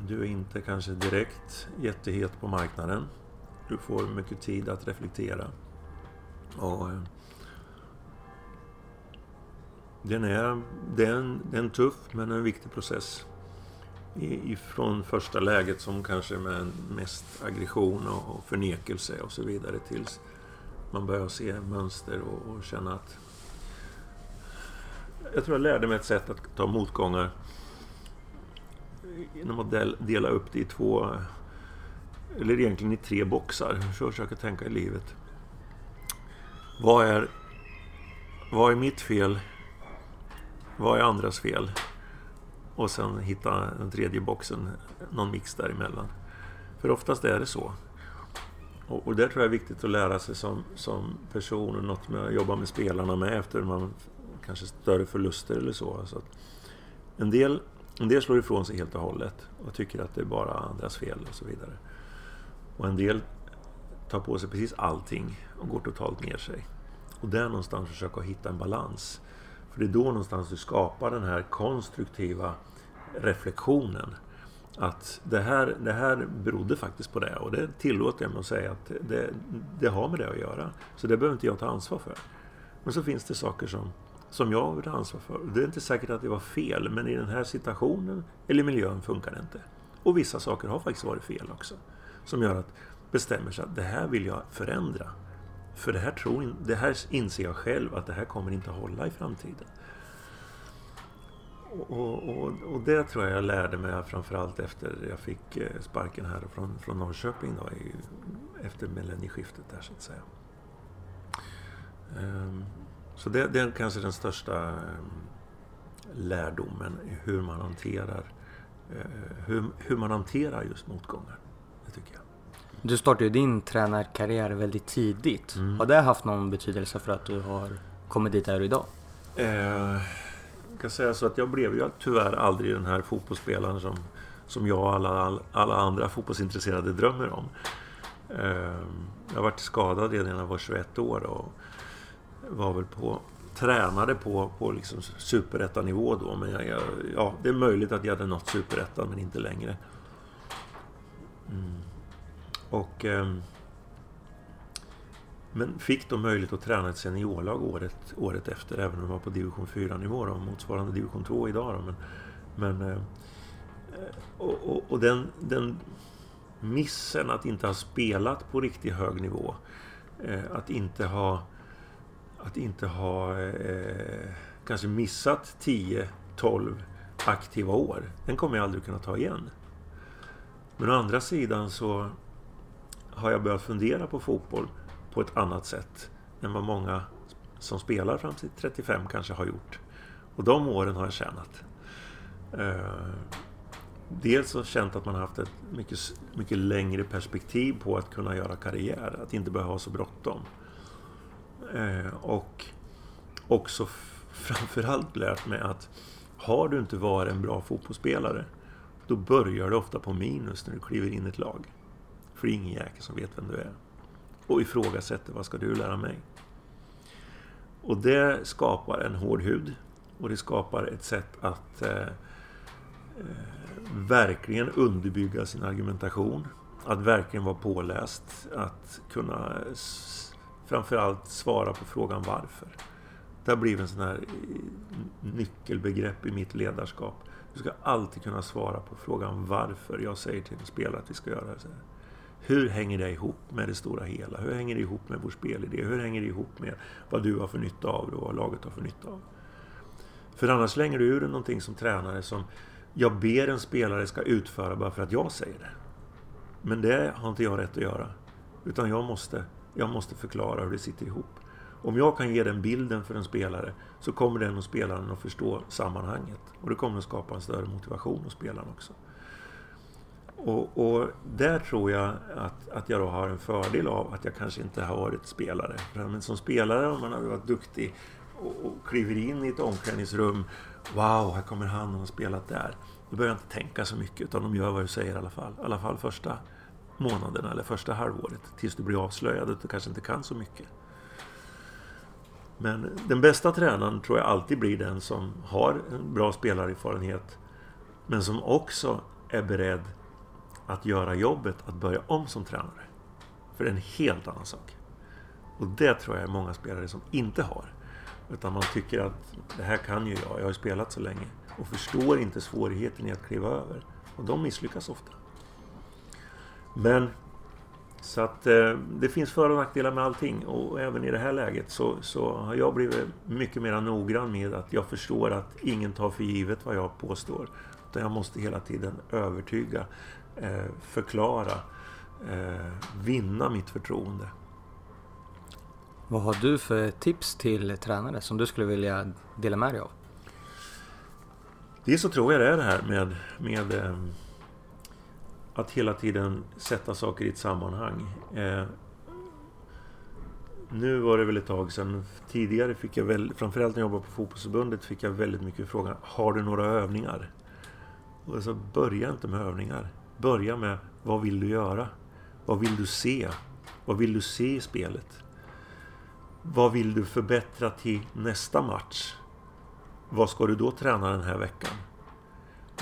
Du är inte kanske direkt jättehet på marknaden. Du får mycket tid att reflektera. Och, eh, den är, det, är en, är en tuff men en viktig process. I, från första läget som kanske med mest aggression och, och förnekelse och så vidare tills man börjar se mönster och, och känna att... Jag tror jag lärde mig ett sätt att ta motgångar genom att dela upp det i två, eller egentligen i tre boxar. Så försöker tänka i livet. Vad är, vad är mitt fel? Vad är andras fel? Och sen hitta den tredje boxen, någon mix däremellan. För oftast är det så. Och, och där tror jag är viktigt att lära sig som, som person och något med att jobba med spelarna med efter man kanske större förluster eller så. så en, del, en del slår ifrån sig helt och hållet och tycker att det är bara andras fel och så vidare. Och en del tar på sig precis allting och går totalt ner sig. Och där någonstans försöka hitta en balans. För det är då någonstans du skapar den här konstruktiva reflektionen. Att det här, det här berodde faktiskt på det och det tillåter jag mig att säga att det, det har med det att göra. Så det behöver inte jag ta ansvar för. Men så finns det saker som, som jag vill ta ansvar för. Det är inte säkert att det var fel, men i den här situationen eller miljön funkar det inte. Och vissa saker har faktiskt varit fel också. Som gör att bestämmer sig att det här vill jag förändra. För det här, tror, det här inser jag själv att det här kommer inte hålla i framtiden. Och, och, och, det tror jag jag lärde mig framförallt efter jag fick eh, sparken här från, från Norrköping då, i, efter millennieskiftet där så att säga. Ehm, så det, det, är kanske den största ehm, lärdomen, hur man hanterar eh, hur, hur man hanterar just motgångar. Det tycker jag. Du startade ju din tränarkarriär väldigt tidigt. Mm. Har det haft någon betydelse för att du har kommit dit där idag? Eh, jag kan säga så att jag blev ju tyvärr aldrig den här fotbollsspelaren som, som jag och alla, alla andra fotbollsintresserade drömmer om. Eh, jag varit skadad redan när jag var 21 år och var väl på tränade på, på liksom superettanivå då. Men jag, jag, ja, det är möjligt att jag hade nått superettan men inte längre. Mm. Och, eh, men fick då möjlighet att träna ett seniorlag året, året efter, även om de var på division 4-nivå, motsvarande division 2 idag. Då. Men, men, eh, och, och, och den, den missen att inte ha spelat på riktigt hög nivå, eh, att inte ha, att inte ha eh, kanske missat 10-12 aktiva år, den kommer jag aldrig kunna ta igen. Men å andra sidan så har jag börjat fundera på fotboll på ett annat sätt än vad många som spelar fram till 35 kanske har gjort. Och de åren har jag tjänat. Eh, dels har jag känt att man har haft ett mycket, mycket längre perspektiv på att kunna göra karriär, att inte behöva ha så bråttom. Eh, och också framförallt lärt mig att har du inte varit en bra fotbollsspelare, då börjar du ofta på minus när du kliver in i ett lag. För det är ingen jäkel som vet vem du är. Och ifrågasätter, vad ska du lära mig? Och det skapar en hård hud. Och det skapar ett sätt att eh, eh verkligen underbygga sin argumentation. Att verkligen vara påläst. Att kunna framförallt svara på frågan varför. Det har blivit en sån här eh, nyckelbegrepp i mitt ledarskap. Du ska alltid kunna svara på frågan varför jag säger till en spelare att vi ska göra det så här. Hur hänger det ihop med det stora hela? Hur hänger det ihop med vår spelidé? Hur hänger det ihop med vad du har för nytta av det och vad laget har för nytta av? För annars slänger du ur någonting som tränare som jag ber en spelare ska utföra bara för att jag säger det. Men det har inte jag rätt att göra. Utan jag måste, jag måste förklara hur det sitter ihop. Om jag kan ge den bilden för en spelare så kommer den och spelaren att förstå sammanhanget. Och det kommer att skapa en större motivation hos spelaren också. Och, och, där tror jag att, att jag då har en fördel av att jag kanske inte har varit spelare. Men som spelare, om man har varit duktig och, och kliver in i ett omklädningsrum. Wow, här kommer han och har spelat där. Då behöver jag inte tänka så mycket utan de gör vad du säger i alla fall. I alla fall första månaderna eller första halvåret. Tills du blir avslöjad att du kanske inte kan så mycket. Men den bästa tränaren tror jag alltid blir den som har en bra spelarerfarenhet. Men som också är beredd att göra jobbet att börja om som tränare. För det är en helt annan sak. Och det tror jag är många spelare som inte har. Utan man tycker att det här kan ju jag, jag har ju spelat så länge. Och förstår inte svårigheten i att kliva över. Och de misslyckas ofta. Men så att eh, det finns för och nackdelar med allting och även i det här läget så, så har jag blivit mycket mer noggrann med att jag förstår att ingen tar för givet vad jag påstår. Utan jag måste hela tiden övertyga, eh, förklara, eh, vinna mitt förtroende. Vad har du för tips till tränare som du skulle vilja dela med dig av? Dels så tror jag det är det här med, med eh, att hela tiden sätta saker i ett sammanhang. Eh, nu var det väl ett tag sedan. Tidigare fick jag väl, framförallt när jag jobbade på fotbollsförbundet, fick jag väldigt mycket frågan Har du några övningar? Och jag sa, börja inte med övningar. Börja med vad vill du göra? Vad vill du se? Vad vill du se i spelet? Vad vill du förbättra till nästa match? Vad ska du då träna den här veckan?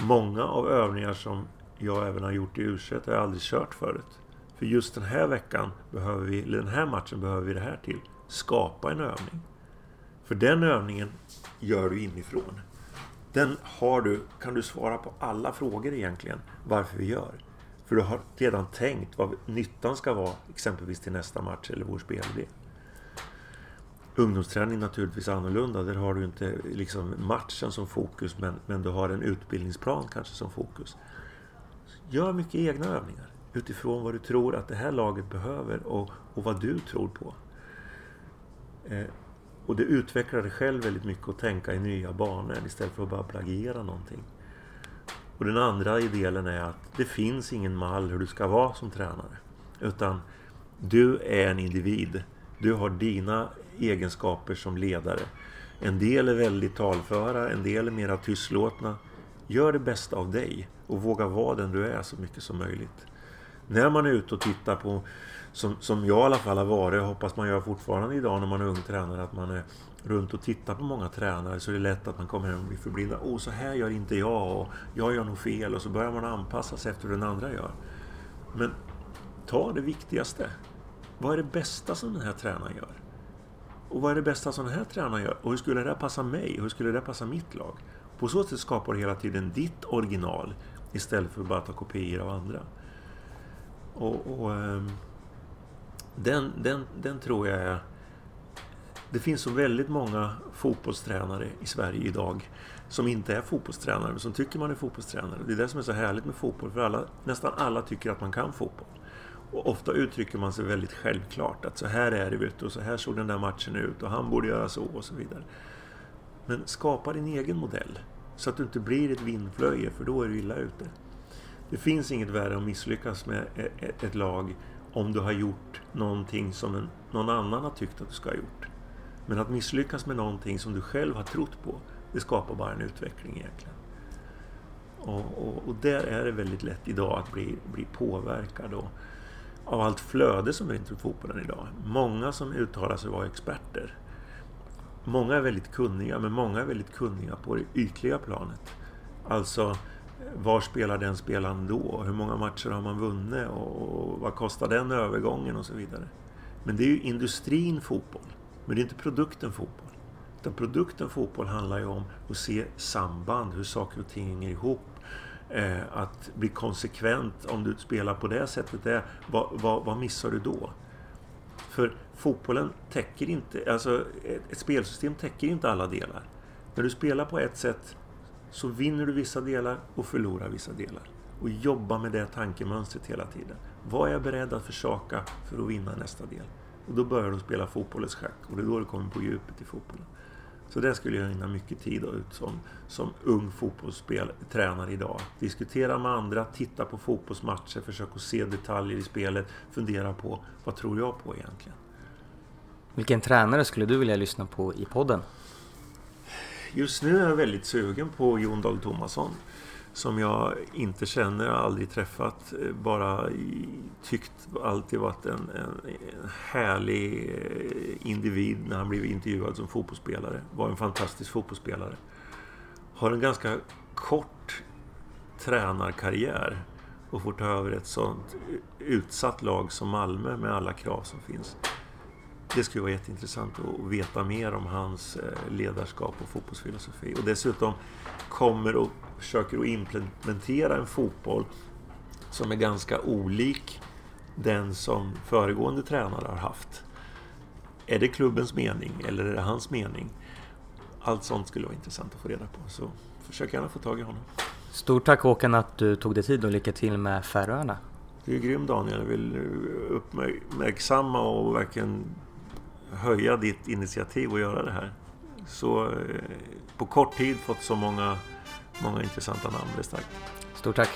Många av övningar som jag även har gjort i u har jag aldrig kört förut. För just den här veckan, behöver vi, eller den här matchen behöver vi det här till. Skapa en övning. För den övningen gör du inifrån. Den har du, kan du svara på alla frågor egentligen, varför vi gör. För du har redan tänkt vad nyttan ska vara, exempelvis till nästa match eller vår spelidé. Ungdomsträning naturligtvis annorlunda. Där har du inte liksom matchen som fokus men, men du har en utbildningsplan kanske som fokus. Gör mycket egna övningar utifrån vad du tror att det här laget behöver och, och vad du tror på. Eh, och det utvecklar dig själv väldigt mycket att tänka i nya banor istället för att bara plagiera någonting. Och den andra delen är att det finns ingen mall hur du ska vara som tränare. Utan du är en individ. Du har dina egenskaper som ledare. En del är väldigt talföra, en del är mera tystlåtna. Gör det bästa av dig och våga vara den du är så mycket som möjligt. När man är ute och tittar på, som, som jag i alla fall har varit, och hoppas man gör fortfarande idag när man är ung tränare, att man är runt och tittar på många tränare så är det lätt att man kommer hem och blir förblindad. Åh, så här gör inte jag och jag gör nog fel och så börjar man anpassa sig efter hur den andra gör. Men ta det viktigaste. Vad är det bästa som den här tränaren gör? Och vad är det bästa som den här tränaren gör? Och hur skulle det passa mig? Hur skulle det passa mitt lag? På så sätt skapar du hela tiden ditt original istället för att bara ta kopior av andra. Och, och ehm, den, den, den tror jag är... Det finns så väldigt många fotbollstränare i Sverige idag som inte är fotbollstränare, men som tycker man är fotbollstränare. Det är det som är så härligt med fotboll, för alla, nästan alla tycker att man kan fotboll. Och ofta uttrycker man sig väldigt självklart, att så här är det, vet du, och så här såg den där matchen ut, och han borde göra så, och så vidare. Men skapa din egen modell. Så att du inte blir ett vindflöje, för då är du illa ute. Det finns inget värre än att misslyckas med e-, e-, ett lag om du har gjort någonting som en, någon annan har tyckt att du ska ha gjort. Men att misslyckas med någonting som du själv har trott på, det skapar bara en utveckling egentligen. Och, och, och där är det väldigt lätt idag att bli, bli påverkad och, av allt flöde som är runt fotbollen idag. Många som uttalar sig vara experter Många är väldigt kunniga, men många är väldigt kunniga på det ytliga planet. Alltså, var spelar den spelaren då? Hur många matcher har man vunnit? Och vad kostar den övergången? Och så vidare. Men det är ju industrin fotboll. Men det är inte produkten fotboll. Utan produkten fotboll handlar ju om att se samband, hur saker och ting hänger ihop. Eh, att bli konsekvent om du spelar på det sättet. det, vad, vad, vad missar du då? För fotbollen täcker inte, alltså ett spelsystem täcker inte alla delar. När du spelar på ett sätt så vinner du vissa delar och förlorar vissa delar. Och jobba med det tankemönstret hela tiden. Vad är jag beredd att försaka för att vinna nästa del? Och då börjar du spela fotbollens schack och det är då du kommer på djupet i fotbollen. Så det skulle jag ägna mycket tid ut som, som ung fotbollstränare idag. Diskutera med andra, titta på fotbollsmatcher, försöka se detaljer i spelet, fundera på vad tror jag på egentligen. Vilken tränare skulle du vilja lyssna på i podden? Just nu är jag väldigt sugen på Jon Dahl Tomasson. Som jag inte känner, aldrig träffat, eh, bara tyckt alltid varit en, en, en härlig eh, individ när han blev intervjuad som fotbollsspelare. Var en fantastisk fotbollsspelare. Har en ganska kort tränarkarriär och får ta över ett sånt eh, utsatt lag som Malmö med alla krav som finns. Det skulle vara jätteintressant att veta mer om hans ledarskap och fotbollsfilosofi. Och dessutom kommer och försöker att implementera en fotboll som är ganska olik den som föregående tränare har haft. Är det klubbens mening eller är det hans mening? Allt sånt skulle vara intressant att få reda på. Så försök gärna få tag i honom. Stort tack Håkan att du tog dig tid och lycka till med Färöarna. Du är grym Daniel. Jag vill uppmärksamma och verkligen höja ditt initiativ att göra det här. Så eh, på kort tid fått så många, många intressanta namn. Det är starkt. Stort tack.